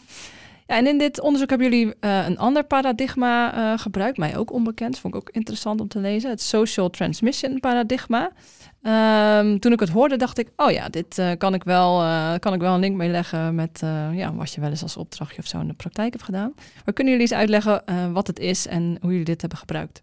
Speaker 1: Ja, en in dit onderzoek hebben jullie eh, een ander paradigma eh, gebruikt, mij ook onbekend, vond ik ook interessant om te lezen, het social transmission paradigma. Ehm, toen ik het hoorde, dacht ik, oh ja, dit kan, ik wel, kan ik wel een link mee leggen met ja, wat je wel eens als opdrachtje of zo in de praktijk hebt gedaan. Maar kunnen jullie eens uitleggen wat het is en hoe jullie dit hebben gebruikt?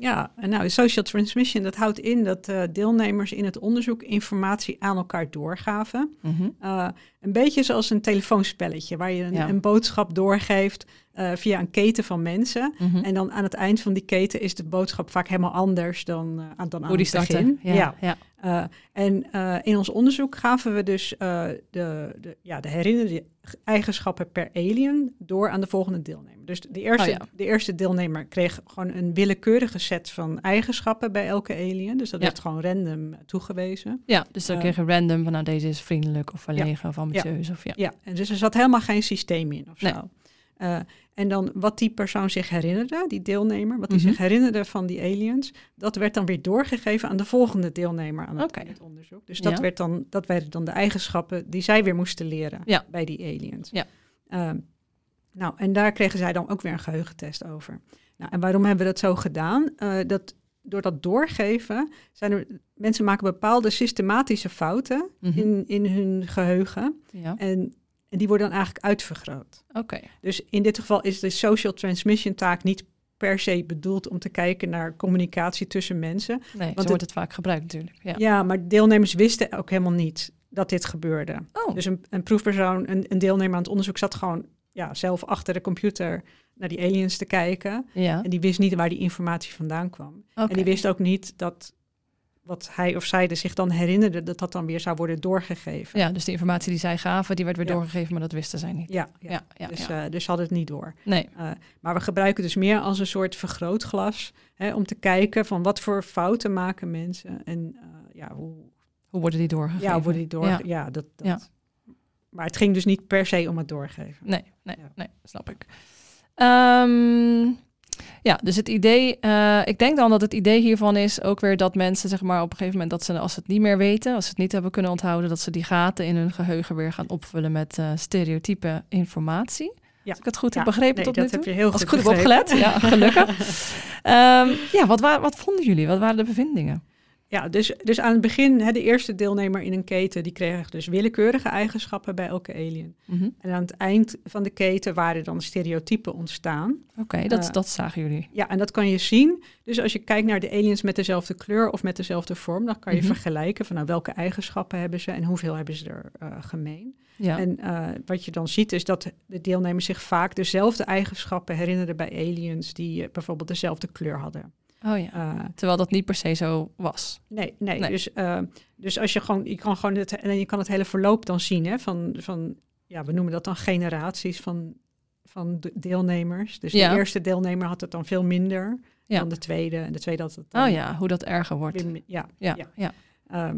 Speaker 3: Ja, en nou, social transmission, dat houdt in dat eh, deelnemers in het onderzoek informatie aan elkaar doorgaven.
Speaker 1: Mhm.
Speaker 3: Uh, een beetje zoals een telefoonspelletje, waar je een,
Speaker 1: Ja.
Speaker 3: een boodschap doorgeeft uh, via een keten van mensen.
Speaker 1: Mhm.
Speaker 3: En dan aan het eind van die keten is de boodschap vaak helemaal anders dan, uh, aan, dan aan
Speaker 1: Hoe die
Speaker 3: het
Speaker 1: starten.
Speaker 3: begin.
Speaker 1: Ja, ja.
Speaker 3: Uh, en in ons onderzoek gaven we dus de, de, ja, de herinnerde eigenschappen per alien door aan de volgende deelnemer. Dus de eerste,
Speaker 1: Oh ja.
Speaker 3: de eerste deelnemer kreeg gewoon een willekeurige set van eigenschappen bij elke alien. Dus dat werd gewoon random toegewezen.
Speaker 1: Ja, dus dan
Speaker 3: Eh,
Speaker 1: kreeg je random van nou deze is vriendelijk of verlegen of ambitieus. Of, ja.
Speaker 3: Ja, en dus er zat helemaal geen systeem in of
Speaker 1: Nee.
Speaker 3: zo. Uh, en dan wat die persoon zich herinnerde, die deelnemer, wat die
Speaker 1: Mhm.
Speaker 3: zich herinnerde van die aliens, dat werd dan weer doorgegeven aan de volgende deelnemer aan het, onderzoek. Dus dat,
Speaker 1: Ja.
Speaker 3: werd dan, dat werden dan de eigenschappen die zij weer moesten leren
Speaker 1: Ja.
Speaker 3: bij die aliens.
Speaker 1: Ja.
Speaker 3: Um, nou, en daar kregen zij dan ook weer een geheugentest over. Nou, en waarom hebben we dat zo gedaan? Uh, dat, door dat doorgeven zijn er mensen maken bepaalde systematische fouten
Speaker 1: Mhm.
Speaker 3: in, in hun geheugen.
Speaker 1: Ja.
Speaker 3: En, en die worden dan eigenlijk uitvergroot.
Speaker 1: Oké.
Speaker 3: Dus in dit geval is de social transmission taak niet per se bedoeld om te kijken naar communicatie tussen mensen.
Speaker 1: Nee, zo
Speaker 3: het-
Speaker 1: wordt het vaak gebruikt natuurlijk. Ja.
Speaker 3: Ja, maar deelnemers wisten ook helemaal niet dat dit gebeurde.
Speaker 1: Oh,
Speaker 3: Dus een, een proefpersoon, een, een deelnemer aan het onderzoek zat gewoon ja, zelf achter de computer naar die aliens te kijken.
Speaker 1: ja.
Speaker 3: En die wist niet waar die informatie vandaan kwam. En die wist ook niet dat wat hij of zij er zich dan herinnerde, dat dat dan weer zou worden doorgegeven.
Speaker 1: Ja, dus de informatie die zij gaven, die werd weer
Speaker 3: Ja.
Speaker 1: doorgegeven, maar dat wisten zij niet.
Speaker 3: Ja, ja.
Speaker 1: Ja, ja,
Speaker 3: dus, eh, dus ze hadden het niet door.
Speaker 1: nee.
Speaker 3: Uh, maar we gebruiken dus meer als een soort vergrootglas hè, om te kijken van wat voor fouten maken mensen en uh, ja, hoe,
Speaker 1: Hoe worden die doorgegeven?
Speaker 3: ja, worden die door. Ja, dat. Maar het ging dus niet per se om het doorgeven.
Speaker 1: Nee, nee, nee, snap ik. Ehm, Ja, dus het idee, eh, ik denk dan dat het idee hiervan is ook weer dat mensen, zeg maar, op een gegeven moment dat ze, als ze het niet meer weten, als ze het niet hebben kunnen onthouden, dat ze die gaten in hun geheugen weer gaan opvullen met eh stereotype informatie.
Speaker 3: Ja.
Speaker 1: Als ik het goed heb
Speaker 3: Ja,
Speaker 1: begrepen
Speaker 3: nee,
Speaker 1: tot
Speaker 3: dat
Speaker 1: nu toe.
Speaker 3: heb je heel
Speaker 1: Als ik
Speaker 3: goed
Speaker 1: goed heb opgelet, ja, gelukkig. Ehm, ja, wat, wa- wat vonden jullie? Wat waren de bevindingen?
Speaker 3: Ja, dus, dus aan het begin, hè, de eerste deelnemer in een keten, die kreeg dus willekeurige eigenschappen bij elke alien.
Speaker 1: Mhm.
Speaker 3: En aan het eind van de keten waren dan stereotypen ontstaan.
Speaker 1: Oké, dat,
Speaker 3: Eh,
Speaker 1: dat zagen jullie.
Speaker 3: Ja, en dat kan je zien. Dus als je kijkt naar de aliens met dezelfde kleur of met dezelfde vorm, dan kan je
Speaker 1: Mhm.
Speaker 3: vergelijken van nou, welke eigenschappen hebben ze en hoeveel hebben ze er eh, gemeen.
Speaker 1: Ja.
Speaker 3: En eh, wat je dan ziet is dat de deelnemers zich vaak dezelfde eigenschappen herinneren bij aliens die bijvoorbeeld dezelfde kleur hadden.
Speaker 1: Oh ja.
Speaker 3: Eh,
Speaker 1: Terwijl dat niet per se zo was.
Speaker 3: Nee, nee.
Speaker 1: Nee.
Speaker 3: Dus, eh, dus als je gewoon, je kan gewoon het, en je kan het hele verloop dan zien, hè, van, van, ja, we noemen dat dan generaties van, van de deelnemers. Dus
Speaker 1: Ja.
Speaker 3: de eerste deelnemer had het dan veel minder
Speaker 1: Ja.
Speaker 3: dan de tweede, en de tweede had het dan
Speaker 1: Oh ja, hoe dat erger wordt.
Speaker 3: ja.
Speaker 1: Ja,
Speaker 3: ja.
Speaker 1: ja.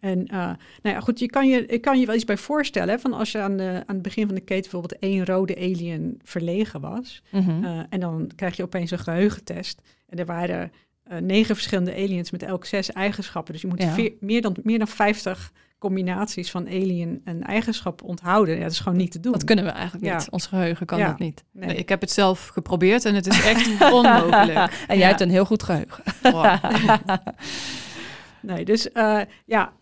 Speaker 3: En eh, nou ja, goed, je kan je, ik kan je wel iets bij voorstellen, hè, van als je aan, de, aan het begin van de keten bijvoorbeeld één rode alien verlegen was,
Speaker 1: Mhm.
Speaker 3: eh, en dan krijg je opeens een geheugentest. En er waren eh, negen verschillende aliens met elk zes eigenschappen. Dus je moet
Speaker 1: Ja.
Speaker 3: veer- meer, dan, meer dan 50 combinaties van alien en eigenschap onthouden. Ja, dat is gewoon niet te doen.
Speaker 1: Dat kunnen we eigenlijk
Speaker 3: Ja.
Speaker 1: niet. Ons geheugen kan
Speaker 3: Ja.
Speaker 1: dat niet.
Speaker 3: Nee.
Speaker 4: Nee, ik heb het zelf geprobeerd en het is echt onmogelijk.
Speaker 1: en jij hebt een heel goed geheugen.
Speaker 4: Wow.
Speaker 3: Nee, dus ja,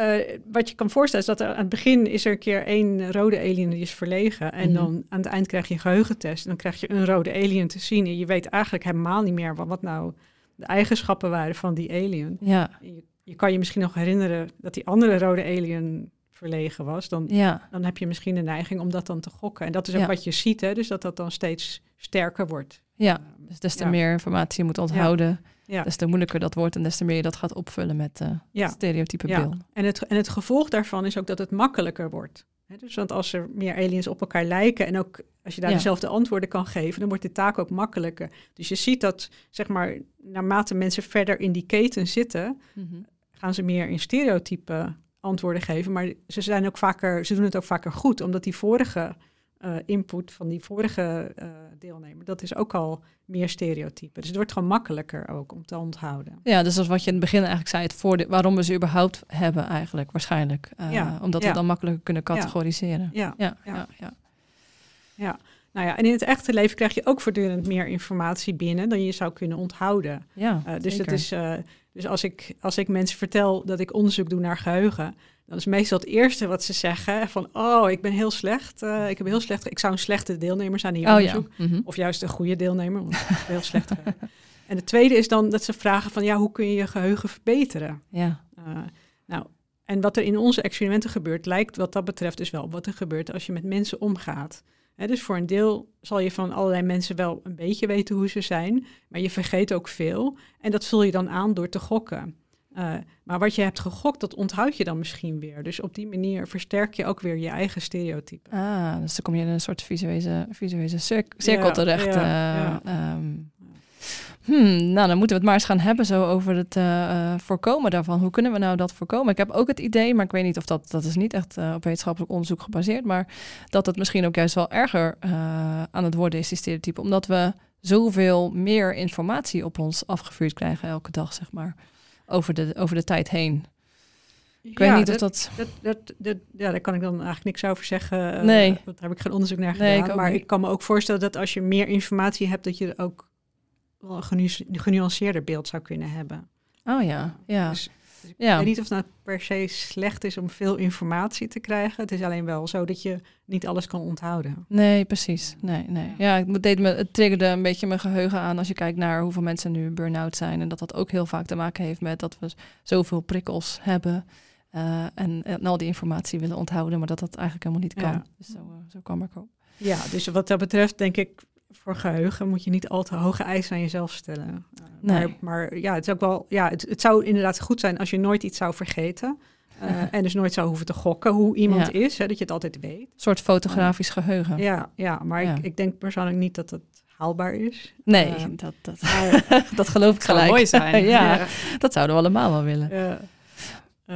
Speaker 3: eh, wat je kan voorstellen is dat er aan het begin is er een keer één rode alien die is verlegen. En
Speaker 1: Mhm.
Speaker 3: dan aan het eind krijg je een geheugentest. En dan krijg je een rode alien te zien. En je weet eigenlijk helemaal niet meer wat, wat nou de eigenschappen waren van die alien.
Speaker 1: Ja,
Speaker 3: Je, je kan je misschien nog herinneren dat die andere rode alien verlegen was. Dan,
Speaker 1: ja,
Speaker 3: dan heb je misschien de neiging om dat dan te gokken. En dat is ook
Speaker 1: Ja.
Speaker 3: wat je ziet, hè? dus dat dat dan steeds sterker wordt.
Speaker 1: ja. Dus des te meer informatie je moet onthouden,
Speaker 3: Ja.
Speaker 1: des te moeilijker dat wordt en des te meer je dat gaat opvullen met eh
Speaker 3: Ja.
Speaker 1: stereotype
Speaker 3: Ja.
Speaker 1: beelden.
Speaker 3: En het, en het gevolg daarvan is ook dat het makkelijker wordt. Dus want als er meer aliens op elkaar lijken en ook als je daar
Speaker 1: Ja.
Speaker 3: dezelfde antwoorden kan geven, dan wordt de taak ook makkelijker. Dus je ziet dat, zeg maar, naarmate mensen verder in die keten zitten,
Speaker 1: Mhm.
Speaker 3: gaan ze meer in stereotype antwoorden geven. Maar ze, zijn ook vaker, ze doen het ook vaker goed, omdat die vorige eh, input van die vorige eh, deelnemer, dat is ook al meer stereotype. Dus het wordt gewoon makkelijker ook om te onthouden.
Speaker 1: Ja, dus dat is wat je in het begin eigenlijk zei, het voordeel, waarom we ze überhaupt hebben eigenlijk, waarschijnlijk. Eh,
Speaker 3: Ja,
Speaker 1: Omdat we dan makkelijker kunnen categoriseren.
Speaker 3: Ja.
Speaker 1: Ja,
Speaker 3: Ja.
Speaker 1: ja, ja.
Speaker 3: Nou ja, en in het echte leven krijg je ook voortdurend meer informatie binnen dan je zou kunnen onthouden.
Speaker 1: ja
Speaker 3: dus
Speaker 1: zeker.
Speaker 3: dat is, dus als, ik, als ik mensen vertel dat ik onderzoek doe naar geheugen, dan is meestal het eerste wat ze zeggen van, oh, ik ben heel slecht, uh, ik heb heel slecht, ik zou een slechte deelnemer zijn in je
Speaker 1: Oh
Speaker 3: onderzoek,
Speaker 1: ja. Mhm.
Speaker 3: of juist een goede deelnemer, want heel slecht. En het tweede is dan dat ze vragen van, ja, hoe kun je je geheugen verbeteren?
Speaker 1: Ja,
Speaker 3: Uh, nou, en wat er in onze experimenten gebeurt, lijkt wat dat betreft dus wel op wat er gebeurt als je met mensen omgaat. Dus voor een deel zal je van allerlei mensen wel een beetje weten hoe ze zijn, maar je vergeet ook veel. En dat vul je dan aan door te gokken. Uh, maar wat je hebt gegokt, dat onthoud je dan misschien weer. Dus op die manier versterk je ook weer je eigen stereotype.
Speaker 1: ah, dus dan kom je in een soort visuele, visuele cir- cirkel
Speaker 3: Ja,
Speaker 1: terecht.
Speaker 3: ja,
Speaker 1: eh,
Speaker 3: ja.
Speaker 1: ehm. Hmm, nou, dan moeten we het maar eens gaan hebben zo over het eh, eh, voorkomen daarvan. Hoe kunnen we nou dat voorkomen? Ik heb ook het idee, maar ik weet niet of dat, dat is niet echt eh, op wetenschappelijk onderzoek gebaseerd, maar dat het misschien ook juist wel erger uh, aan het worden is, die stereotype, omdat we zoveel meer informatie op ons afgevuurd krijgen elke dag, zeg maar, over de, over de tijd heen. Ik weet
Speaker 3: ja,
Speaker 1: niet of dat...
Speaker 3: Dat, dat, dat, ja, daar kan ik dan eigenlijk niks over zeggen.
Speaker 1: Nee.
Speaker 3: Uh, daar heb ik geen onderzoek naar
Speaker 1: Nee,
Speaker 3: gedaan.
Speaker 1: ik ook
Speaker 3: maar
Speaker 1: niet.
Speaker 3: ik kan me ook voorstellen dat als je meer informatie hebt, dat je ook wel een genu genuanceerder beeld zou kunnen hebben.
Speaker 1: Oh ja, ja.
Speaker 3: Dus, dus ik
Speaker 1: Ja.
Speaker 3: weet niet of het nou per se slecht is om veel informatie te krijgen. Het is alleen wel zo dat je niet alles kan onthouden.
Speaker 1: Nee, precies. Nee, nee. Ja, het, deed me, het triggerde een beetje mijn geheugen aan als je kijkt naar hoeveel mensen nu burn-out zijn. En dat dat ook heel vaak te maken heeft met dat we zoveel prikkels hebben. uh, en, en, al die informatie willen onthouden, maar dat dat eigenlijk helemaal niet kan.
Speaker 3: Ja.
Speaker 1: Dus zo, uh, zo kwam ik op.
Speaker 3: Ja, dus wat dat betreft denk ik, voor geheugen moet je niet al te hoge eisen aan jezelf stellen. Uh,
Speaker 1: Nee.
Speaker 3: maar, maar ja, het is ook wel, ja, het, het zou inderdaad goed zijn als je nooit iets zou vergeten. Uh, en dus nooit zou hoeven te gokken hoe iemand
Speaker 1: Ja.
Speaker 3: is, hè, dat je het altijd weet.
Speaker 1: Een soort fotografisch geheugen.
Speaker 3: Ja, ja maar
Speaker 1: Ja.
Speaker 3: Ik, ik denk persoonlijk niet dat het haalbaar is.
Speaker 1: Nee,
Speaker 3: Uh,
Speaker 1: dat, dat, dat geloof ik
Speaker 4: zou
Speaker 1: gelijk.
Speaker 4: mooi zijn.
Speaker 1: ja, dat zouden we allemaal wel willen.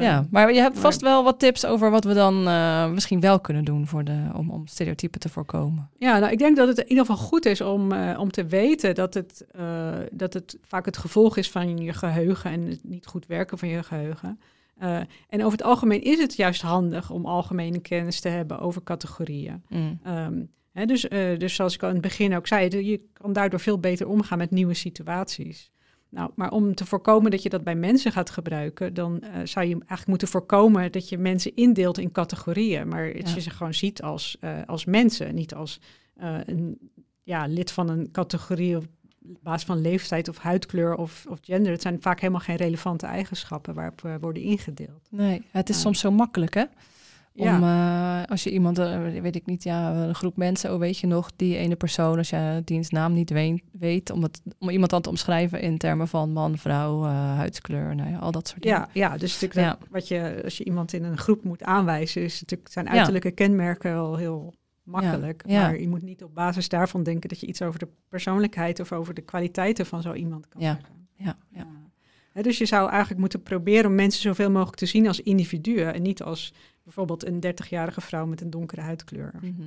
Speaker 3: Ja.
Speaker 1: Maar je hebt vast wel wat tips over wat we dan eh, misschien wel kunnen doen voor de, om, om stereotypen te voorkomen.
Speaker 3: Ja, nou, ik denk dat het in ieder geval goed is om, eh, om te weten dat het, eh, dat het vaak het gevolg is van je geheugen en het niet goed werken van je geheugen. Eh, en over het algemeen is het juist handig om algemene kennis te hebben over categorieën.
Speaker 1: Mm.
Speaker 3: Ehm, hè, dus, dus zoals ik al in het begin ook zei, je kan daardoor veel beter omgaan met nieuwe situaties. Nou, maar om te voorkomen dat je dat bij mensen gaat gebruiken, dan eh, zou je eigenlijk moeten voorkomen dat je mensen indeelt in categorieën. Maar dat
Speaker 1: Ja.
Speaker 3: je ze gewoon ziet als, eh, als mensen, niet als eh, een ja, lid van een categorie op basis van leeftijd of huidkleur of, of gender. Het zijn vaak helemaal geen relevante eigenschappen waarop we worden ingedeeld.
Speaker 1: Nee, het is soms zo makkelijk, hè? Om,
Speaker 3: Ja.
Speaker 1: eh, als je iemand, eh, weet ik niet, ja, een groep mensen, oh weet je nog, die ene persoon, als je diens naam niet weet, weet om, het, om iemand dan te omschrijven in termen van man, vrouw, eh, huidskleur, nou ja, al dat soort dingen.
Speaker 3: Ja, ja, dus natuurlijk
Speaker 1: Ja.
Speaker 3: dat wat je, als je iemand in een groep moet aanwijzen, is natuurlijk zijn
Speaker 1: Ja.
Speaker 3: uiterlijke kenmerken wel heel makkelijk. Maar je moet niet op basis daarvan denken dat je iets over de persoonlijkheid of over de kwaliteiten van zo iemand kan
Speaker 1: Ja.
Speaker 3: zeggen.
Speaker 1: Ja, ja.
Speaker 3: Dus je zou eigenlijk moeten proberen om mensen zoveel mogelijk te zien als individuen en niet als bijvoorbeeld een 30-jarige vrouw met een donkere huidkleur.
Speaker 1: Mhm.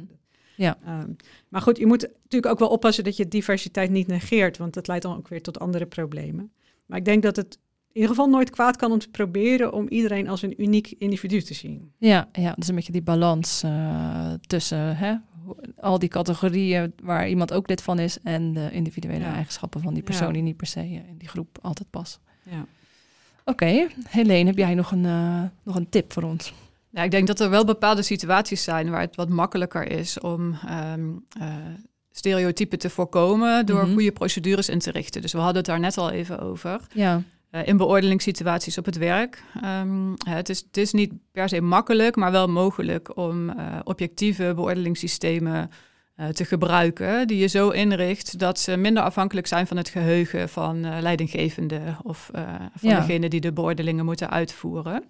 Speaker 1: Ja.
Speaker 3: Ehm, maar goed, je moet natuurlijk ook wel oppassen dat je diversiteit niet negeert, want dat leidt dan ook weer tot andere problemen. Maar ik denk dat het in ieder geval nooit kwaad kan om te proberen om iedereen als een uniek individu te zien.
Speaker 1: Ja, ja, dus een beetje die balans eh, tussen hè, al die categorieën waar iemand ook lid van is en de individuele
Speaker 3: Ja.
Speaker 1: eigenschappen van die persoon
Speaker 3: Ja.
Speaker 1: die niet per se eh, in die groep altijd past.
Speaker 3: Ja.
Speaker 1: Oké, Helene, heb jij nog een, eh, nog een tip voor ons?
Speaker 4: Ja, ik denk dat er wel bepaalde situaties zijn waar het wat makkelijker is om ehm, eh, stereotypen te voorkomen door
Speaker 1: Mhm.
Speaker 4: goede procedures in te richten. Dus we hadden het daar net al even over.
Speaker 1: Ja,
Speaker 4: Eh, in beoordelingssituaties op het werk. Ehm, het, is, het is niet per se makkelijk, maar wel mogelijk om eh, objectieve beoordelingssystemen te gebruiken, die je zo inricht dat ze minder afhankelijk zijn van het geheugen van leidinggevenden of van
Speaker 1: Ja.
Speaker 4: degene die de beoordelingen moeten uitvoeren.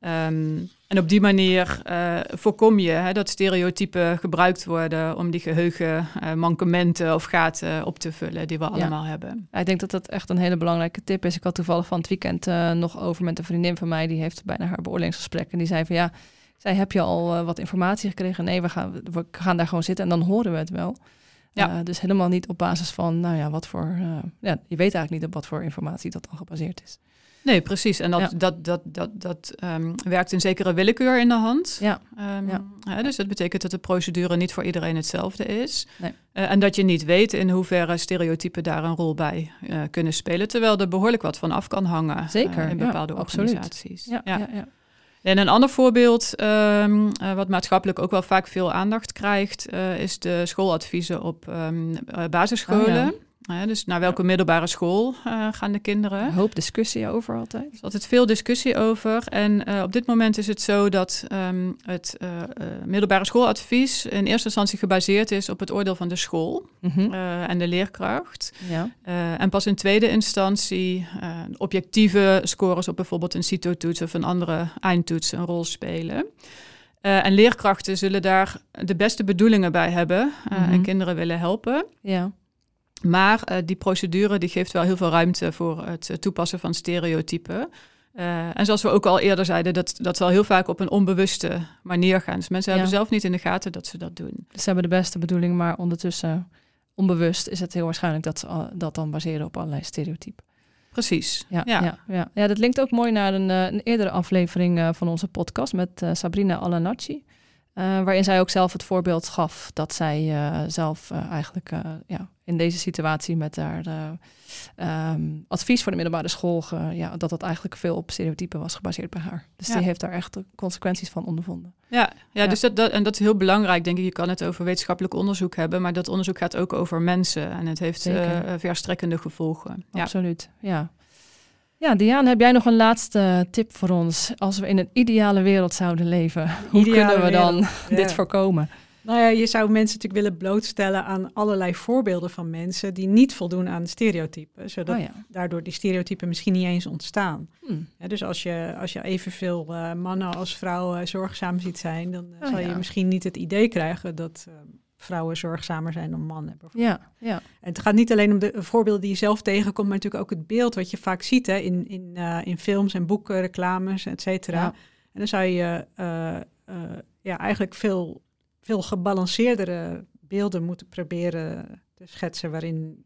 Speaker 4: Ehm, en op die manier eh, voorkom je hè, dat stereotypen gebruikt worden om die geheugenmankementen of gaten op te vullen die we allemaal hebben.
Speaker 1: Ja, ik denk dat dat echt een hele belangrijke tip is. Ik had toevallig van het weekend eh, nog over met een vriendin van mij. Die heeft bijna haar beoordelingsgesprek. En die zei van ja, zij heb je al eh, wat informatie gekregen? Nee, we gaan, we gaan daar gewoon zitten en dan horen we het wel.
Speaker 4: Ja.
Speaker 1: Eh, dus helemaal niet op basis van, nou ja, wat voor... eh, ja, je weet eigenlijk niet op wat voor informatie dat dan gebaseerd is.
Speaker 4: Nee, precies. En dat,
Speaker 1: Ja.
Speaker 4: dat, dat, dat, dat ehm, werkt een zekere willekeur in de hand.
Speaker 1: Ja,
Speaker 4: Ehm,
Speaker 1: Ja.
Speaker 4: dus dat betekent dat de procedure niet voor iedereen hetzelfde is.
Speaker 1: Nee.
Speaker 4: Eh, en dat je niet weet in hoeverre stereotypen daar een rol bij eh, kunnen spelen. Terwijl er behoorlijk wat van af kan hangen
Speaker 1: Zeker,
Speaker 4: eh, in bepaalde organisaties.
Speaker 1: ja, ja. ja,
Speaker 4: En een ander voorbeeld, ehm, eh, wat maatschappelijk ook wel vaak veel aandacht krijgt, eh, is de schooladviezen op basisscholen.
Speaker 1: Oh
Speaker 4: Hè, dus naar welke middelbare school eh, gaan de kinderen?
Speaker 1: Een hoop discussie over altijd.
Speaker 4: Er is altijd veel discussie over. En eh, op dit moment is het zo dat ehm, het eh, middelbare schooladvies in eerste instantie gebaseerd is op het oordeel van de school
Speaker 1: Mhm.
Speaker 4: en de leerkracht.
Speaker 1: Ja,
Speaker 4: en pas in tweede instantie objectieve scores op bijvoorbeeld een CITO-toets of een andere eindtoets een rol spelen. En leerkrachten zullen daar de beste bedoelingen bij hebben eh,
Speaker 1: Mhm.
Speaker 4: en kinderen willen helpen.
Speaker 1: ja.
Speaker 4: Maar eh, die procedure die geeft wel heel veel ruimte voor het eh, toepassen van stereotypen. Eh, en zoals we ook al eerder zeiden, dat, dat zal heel vaak op een onbewuste manier gaan. Dus mensen
Speaker 1: Ja.
Speaker 4: hebben zelf niet in de gaten dat ze dat doen.
Speaker 1: Dus ze hebben de beste bedoeling, maar ondertussen onbewust is het heel waarschijnlijk dat ze dat dan baseren op allerlei stereotypen.
Speaker 4: Precies.
Speaker 1: Ja, ja. Ja, ja. dat linkt ook mooi naar een, een eerdere aflevering van onze podcast met Sabrina Alanacci. Eh, waarin zij ook zelf het voorbeeld gaf dat zij eh, zelf eh, eigenlijk ja, in deze situatie met haar eh, ehm, advies voor de middelbare school, ja, dat dat eigenlijk veel op stereotypen was gebaseerd bij haar. Dus
Speaker 4: Ja.
Speaker 1: die heeft daar echt de consequenties van ondervonden.
Speaker 4: Ja, ja,
Speaker 1: Ja.
Speaker 4: Dus dat, dat, en dat is heel belangrijk, denk ik. Je kan het over wetenschappelijk onderzoek hebben, maar dat onderzoek gaat ook over mensen. En het heeft verstrekkende gevolgen.
Speaker 1: Absoluut, ja. Ja, Diane, heb jij nog een laatste tip voor ons? Als we in een ideale wereld zouden leven, hoe
Speaker 3: Ideale
Speaker 1: kunnen we dan
Speaker 3: wereld, ja.
Speaker 1: dit voorkomen?
Speaker 3: Nou ja, je zou mensen natuurlijk willen blootstellen aan allerlei voorbeelden van mensen die niet voldoen aan stereotypen, zodat
Speaker 1: Oh ja.
Speaker 3: daardoor die stereotypen misschien niet eens ontstaan.
Speaker 1: Hm.
Speaker 3: Ja, dus als je, als je evenveel eh, mannen als vrouwen zorgzaam ziet zijn, dan eh,
Speaker 1: Oh
Speaker 3: zal je misschien niet het idee krijgen dat, eh, vrouwen zorgzamer zijn dan mannen. bijvoorbeeld.
Speaker 1: Ja, ja.
Speaker 3: En het gaat niet alleen om de voorbeelden die je zelf tegenkomt, maar natuurlijk ook het beeld wat je vaak ziet hè, in, in, eh, in films en boeken, reclames, et cetera.
Speaker 1: Ja.
Speaker 3: En dan zou je eh, eh, ja, eigenlijk veel, veel gebalanceerdere beelden moeten proberen te schetsen, waarin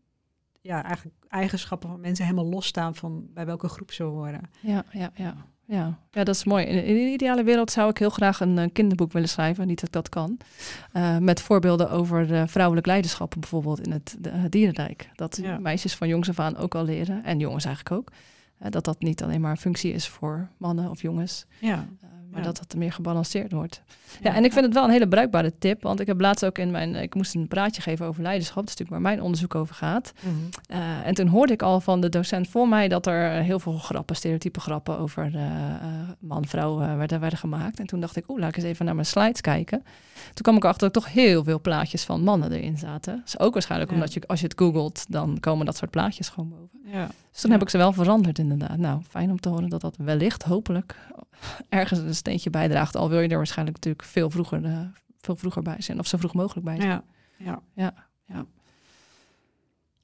Speaker 3: ja, eigenlijk eigenschappen van mensen helemaal losstaan van bij welke groep ze horen.
Speaker 1: Ja, ja, ja. Ja, ja dat is mooi. In, in de ideale wereld zou ik heel graag een, eh, kinderboek willen schrijven. Niet dat ik dat kan. Eh, met voorbeelden over eh, vrouwelijk leiderschap bijvoorbeeld in het de, het dierenrijk. Dat
Speaker 3: Ja.
Speaker 1: meisjes van jongs af aan ook al leren. En jongens eigenlijk ook. Dat dat niet alleen maar een functie is voor mannen of jongens.
Speaker 3: Ja,
Speaker 1: maar
Speaker 3: Ja.
Speaker 1: dat het meer gebalanceerd wordt. Ja, en ik vind het wel een hele bruikbare tip. Want ik heb laatst ook in mijn... Ik moest een praatje geven over leiderschap. Dat is natuurlijk waar mijn onderzoek over gaat.
Speaker 3: Mhm.
Speaker 1: Eh, en toen hoorde ik al van de docent voor mij dat er heel veel grappen, stereotype grappen over eh, eh, man-vrouw eh, werden, werden gemaakt. En toen dacht ik, oeh, laat ik eens even naar mijn slides kijken. Toen kwam ik erachter dat er toch heel veel plaatjes van mannen erin zaten. Dat is ook waarschijnlijk
Speaker 3: Ja.
Speaker 1: omdat je, als je het googelt, dan komen dat soort plaatjes gewoon boven.
Speaker 3: ja.
Speaker 1: Dus toen heb ik ze wel veranderd inderdaad. Nou, fijn om te horen dat dat wellicht, hopelijk, ergens een steentje bijdraagt. Al wil je er waarschijnlijk natuurlijk veel vroeger, eh, veel vroeger bij zijn. Of zo vroeg mogelijk bij zijn.
Speaker 3: Ja, ja.
Speaker 1: Ja, ja.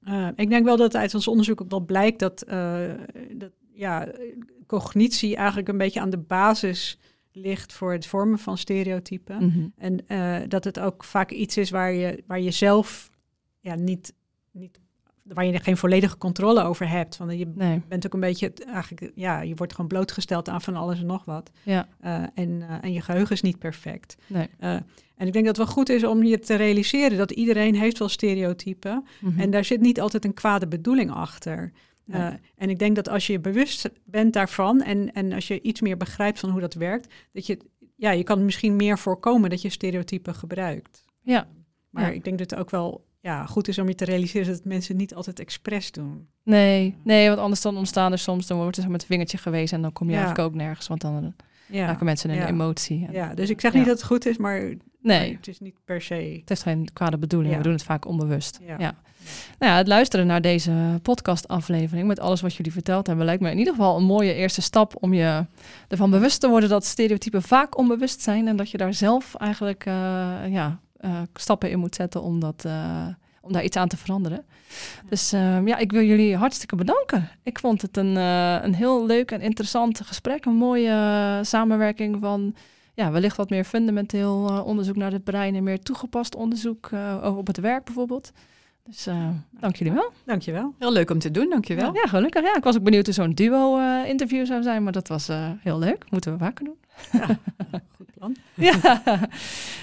Speaker 3: Eh, ik denk wel dat uit ons onderzoek ook wel blijkt dat, eh, dat ja, cognitie eigenlijk een beetje aan de basis ligt voor het vormen van stereotypen.
Speaker 1: Mhm.
Speaker 3: En dat het ook vaak iets is waar je, waar je zelf ja, niet, niet, waar je geen volledige controle over hebt. Want je
Speaker 1: Nee,
Speaker 3: bent ook een beetje, eigenlijk, ja, je wordt gewoon blootgesteld aan van alles en nog wat.
Speaker 1: ja,
Speaker 3: Eh, en, eh, en je geheugen is niet perfect.
Speaker 1: nee.
Speaker 3: Eh, en ik denk dat het wel goed is om je te realiseren dat iedereen heeft wel stereotypen.
Speaker 1: Mhm.
Speaker 3: En daar zit niet altijd een kwade bedoeling achter.
Speaker 1: Nee.
Speaker 3: En ik denk dat als je bewust bent daarvan en, en als je iets meer begrijpt van hoe dat werkt, dat je, ja, je kan misschien meer voorkomen dat je stereotypen gebruikt.
Speaker 1: Ja.
Speaker 3: Maar
Speaker 1: Ja.
Speaker 3: ik denk dat het ook wel ja, goed is om je te realiseren dat mensen niet altijd expres doen.
Speaker 1: Nee, nee, want anders dan ontstaan er soms, dan wordt er zo met een vingertje gewezen en dan kom je
Speaker 3: Ja.
Speaker 1: eigenlijk ook nergens, want dan eh,
Speaker 3: Ja,
Speaker 1: raken mensen
Speaker 3: ja.
Speaker 1: een emotie. En-
Speaker 3: ja dus ik zeg niet dat het goed is, maar
Speaker 1: Nee,
Speaker 3: maar het is niet per se.
Speaker 1: het heeft geen kwade bedoeling, we doen het vaak onbewust.
Speaker 3: Ja.
Speaker 1: Ja. Nou ja, het luisteren naar deze podcastaflevering met alles wat jullie verteld hebben, lijkt me in ieder geval een mooie eerste stap om je ervan bewust te worden dat stereotypen vaak onbewust zijn en dat je daar zelf eigenlijk eh, ja, eh, stappen in moet zetten om, dat, eh, om daar iets aan te veranderen. Dus ehm, ja, ik wil jullie hartstikke bedanken. Ik vond het een, eh, een heel leuk en interessant gesprek, een mooie samenwerking van ja, wellicht wat meer fundamenteel onderzoek naar het brein en meer toegepast onderzoek eh, op het werk bijvoorbeeld. Dus eh, dank jullie wel.
Speaker 3: Dankjewel.
Speaker 4: Heel leuk om te doen, dankjewel.
Speaker 1: Ja, gelukkig. Ja, ik was ook benieuwd hoe zo'n duo-interview zou zijn, maar dat was eh, heel leuk. Moeten we vaker doen. ja.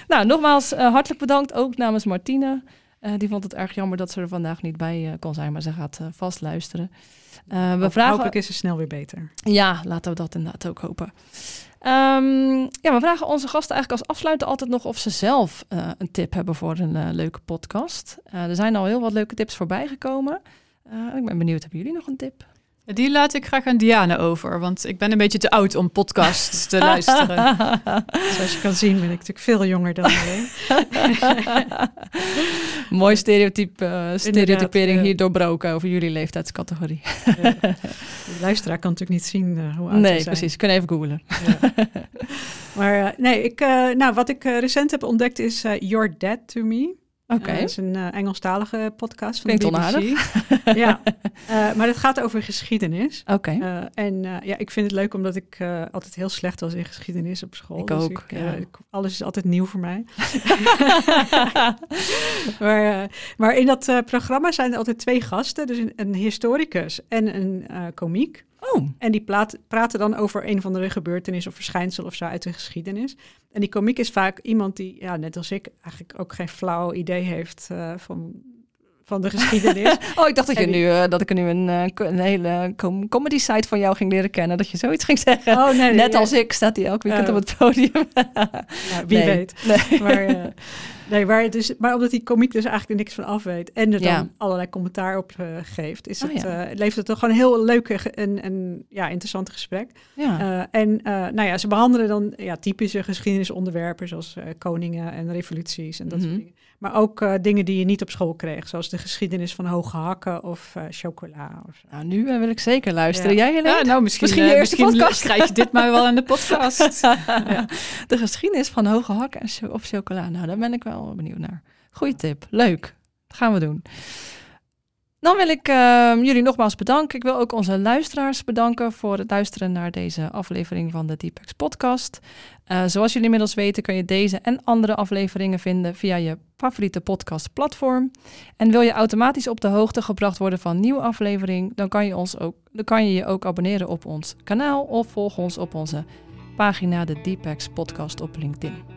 Speaker 1: nou, nogmaals eh, hartelijk bedankt ook namens Martine. Eh, die vond het erg jammer dat ze er vandaag niet bij eh, kon zijn, maar ze gaat vast luisteren. We vragen...
Speaker 3: Hopelijk is het snel weer beter.
Speaker 1: Ja, laten we dat inderdaad ook hopen. Ehm, ja, we vragen onze gasten eigenlijk als afsluiter altijd nog of ze zelf een tip hebben voor een leuke podcast. Er zijn al heel wat leuke tips voorbij gekomen. Ik ben benieuwd, hebben jullie nog een tip?
Speaker 4: Die laat ik graag aan Diane over, want ik ben een beetje te oud om podcasts te luisteren.
Speaker 3: Zoals je kan zien ben ik natuurlijk veel jonger dan jij.
Speaker 1: Mooi stereotype, eh, stereotypering
Speaker 3: ja.
Speaker 1: hier doorbroken over jullie leeftijdscategorie.
Speaker 3: De luisteraar kan natuurlijk niet zien eh, hoe oud
Speaker 1: Nee,
Speaker 3: zijn.
Speaker 1: precies. Kunnen even googlen.
Speaker 3: Ja. maar eh, nee, ik, nou, wat ik recent heb ontdekt is You're Dead to Me.
Speaker 1: Oké.
Speaker 3: Eh, dat is een eh, Engelstalige podcast van
Speaker 1: Klinkt
Speaker 3: de BBC. ja, eh, maar het gaat over geschiedenis.
Speaker 1: Oké.
Speaker 3: Eh, en eh, ja, ik vind het leuk omdat ik eh, altijd heel slecht was in geschiedenis op school.
Speaker 1: Ik
Speaker 3: Dus
Speaker 1: ook,
Speaker 3: eh,
Speaker 1: ja.
Speaker 3: ik- alles is altijd nieuw voor mij. maar, eh, maar in dat eh, programma zijn er altijd twee gasten. Dus een, een historicus en een eh komiek.
Speaker 1: Oh,
Speaker 3: En die plaat- praten dan over een of andere gebeurtenis of verschijnsel of zo uit de geschiedenis. En die komiek is vaak iemand die, ja, net als ik, eigenlijk ook geen flauw idee heeft eh, van, van de geschiedenis.
Speaker 1: oh ik dacht dat, je
Speaker 3: die-
Speaker 1: nu, eh, dat ik nu een, eh, een hele com- comedy site van jou ging leren kennen. Dat je zoiets ging zeggen.
Speaker 3: oh, nee,
Speaker 1: Net als ik staat hij elk weekend
Speaker 3: Oh.
Speaker 1: op het podium.
Speaker 3: ja, wie
Speaker 1: Nee.
Speaker 3: weet.
Speaker 1: Nee.
Speaker 3: Maar, nee, maar, dus, maar omdat die komiek dus eigenlijk niks van af weet en er dan
Speaker 1: Ja.
Speaker 3: allerlei commentaar op eh, geeft, is
Speaker 1: Oh,
Speaker 3: het,
Speaker 1: ja.
Speaker 3: eh, levert het toch gewoon een heel leuk en, en ja, interessant gesprek.
Speaker 1: Ja.
Speaker 3: Eh, en eh, nou ja, ze behandelen dan ja, typische geschiedenisonderwerpen zoals eh, koningen en revoluties en dat
Speaker 1: Mhm.
Speaker 3: soort dingen. Maar ook eh, dingen die je niet op school kreeg, zoals de geschiedenis van hoge hakken of eh, chocola. Of zo.
Speaker 1: Nou, nu wil ik zeker luisteren.
Speaker 3: Ja.
Speaker 1: Jij, Helene?
Speaker 4: Ja, nou, misschien,
Speaker 1: Misschien je
Speaker 4: eh,
Speaker 1: eerste
Speaker 4: misschien
Speaker 1: podcast.
Speaker 4: krijg je dit maar wel in de podcast.
Speaker 1: De geschiedenis van hoge hakken of chocola. Nou, daar ben ik wel benieuwd naar. Goeie tip. Leuk. Dat gaan we doen. Dan wil ik ehm, jullie nogmaals bedanken. Ik wil ook onze luisteraars bedanken voor het luisteren naar deze aflevering van de Deepex podcast. Eh, zoals jullie inmiddels weten kun je deze en andere afleveringen vinden via je favoriete podcastplatform. En wil je automatisch op de hoogte gebracht worden van nieuwe aflevering, dan kan je, ons ook, dan kan je je ook abonneren op ons kanaal of volg ons op onze pagina de Deepex podcast op LinkedIn.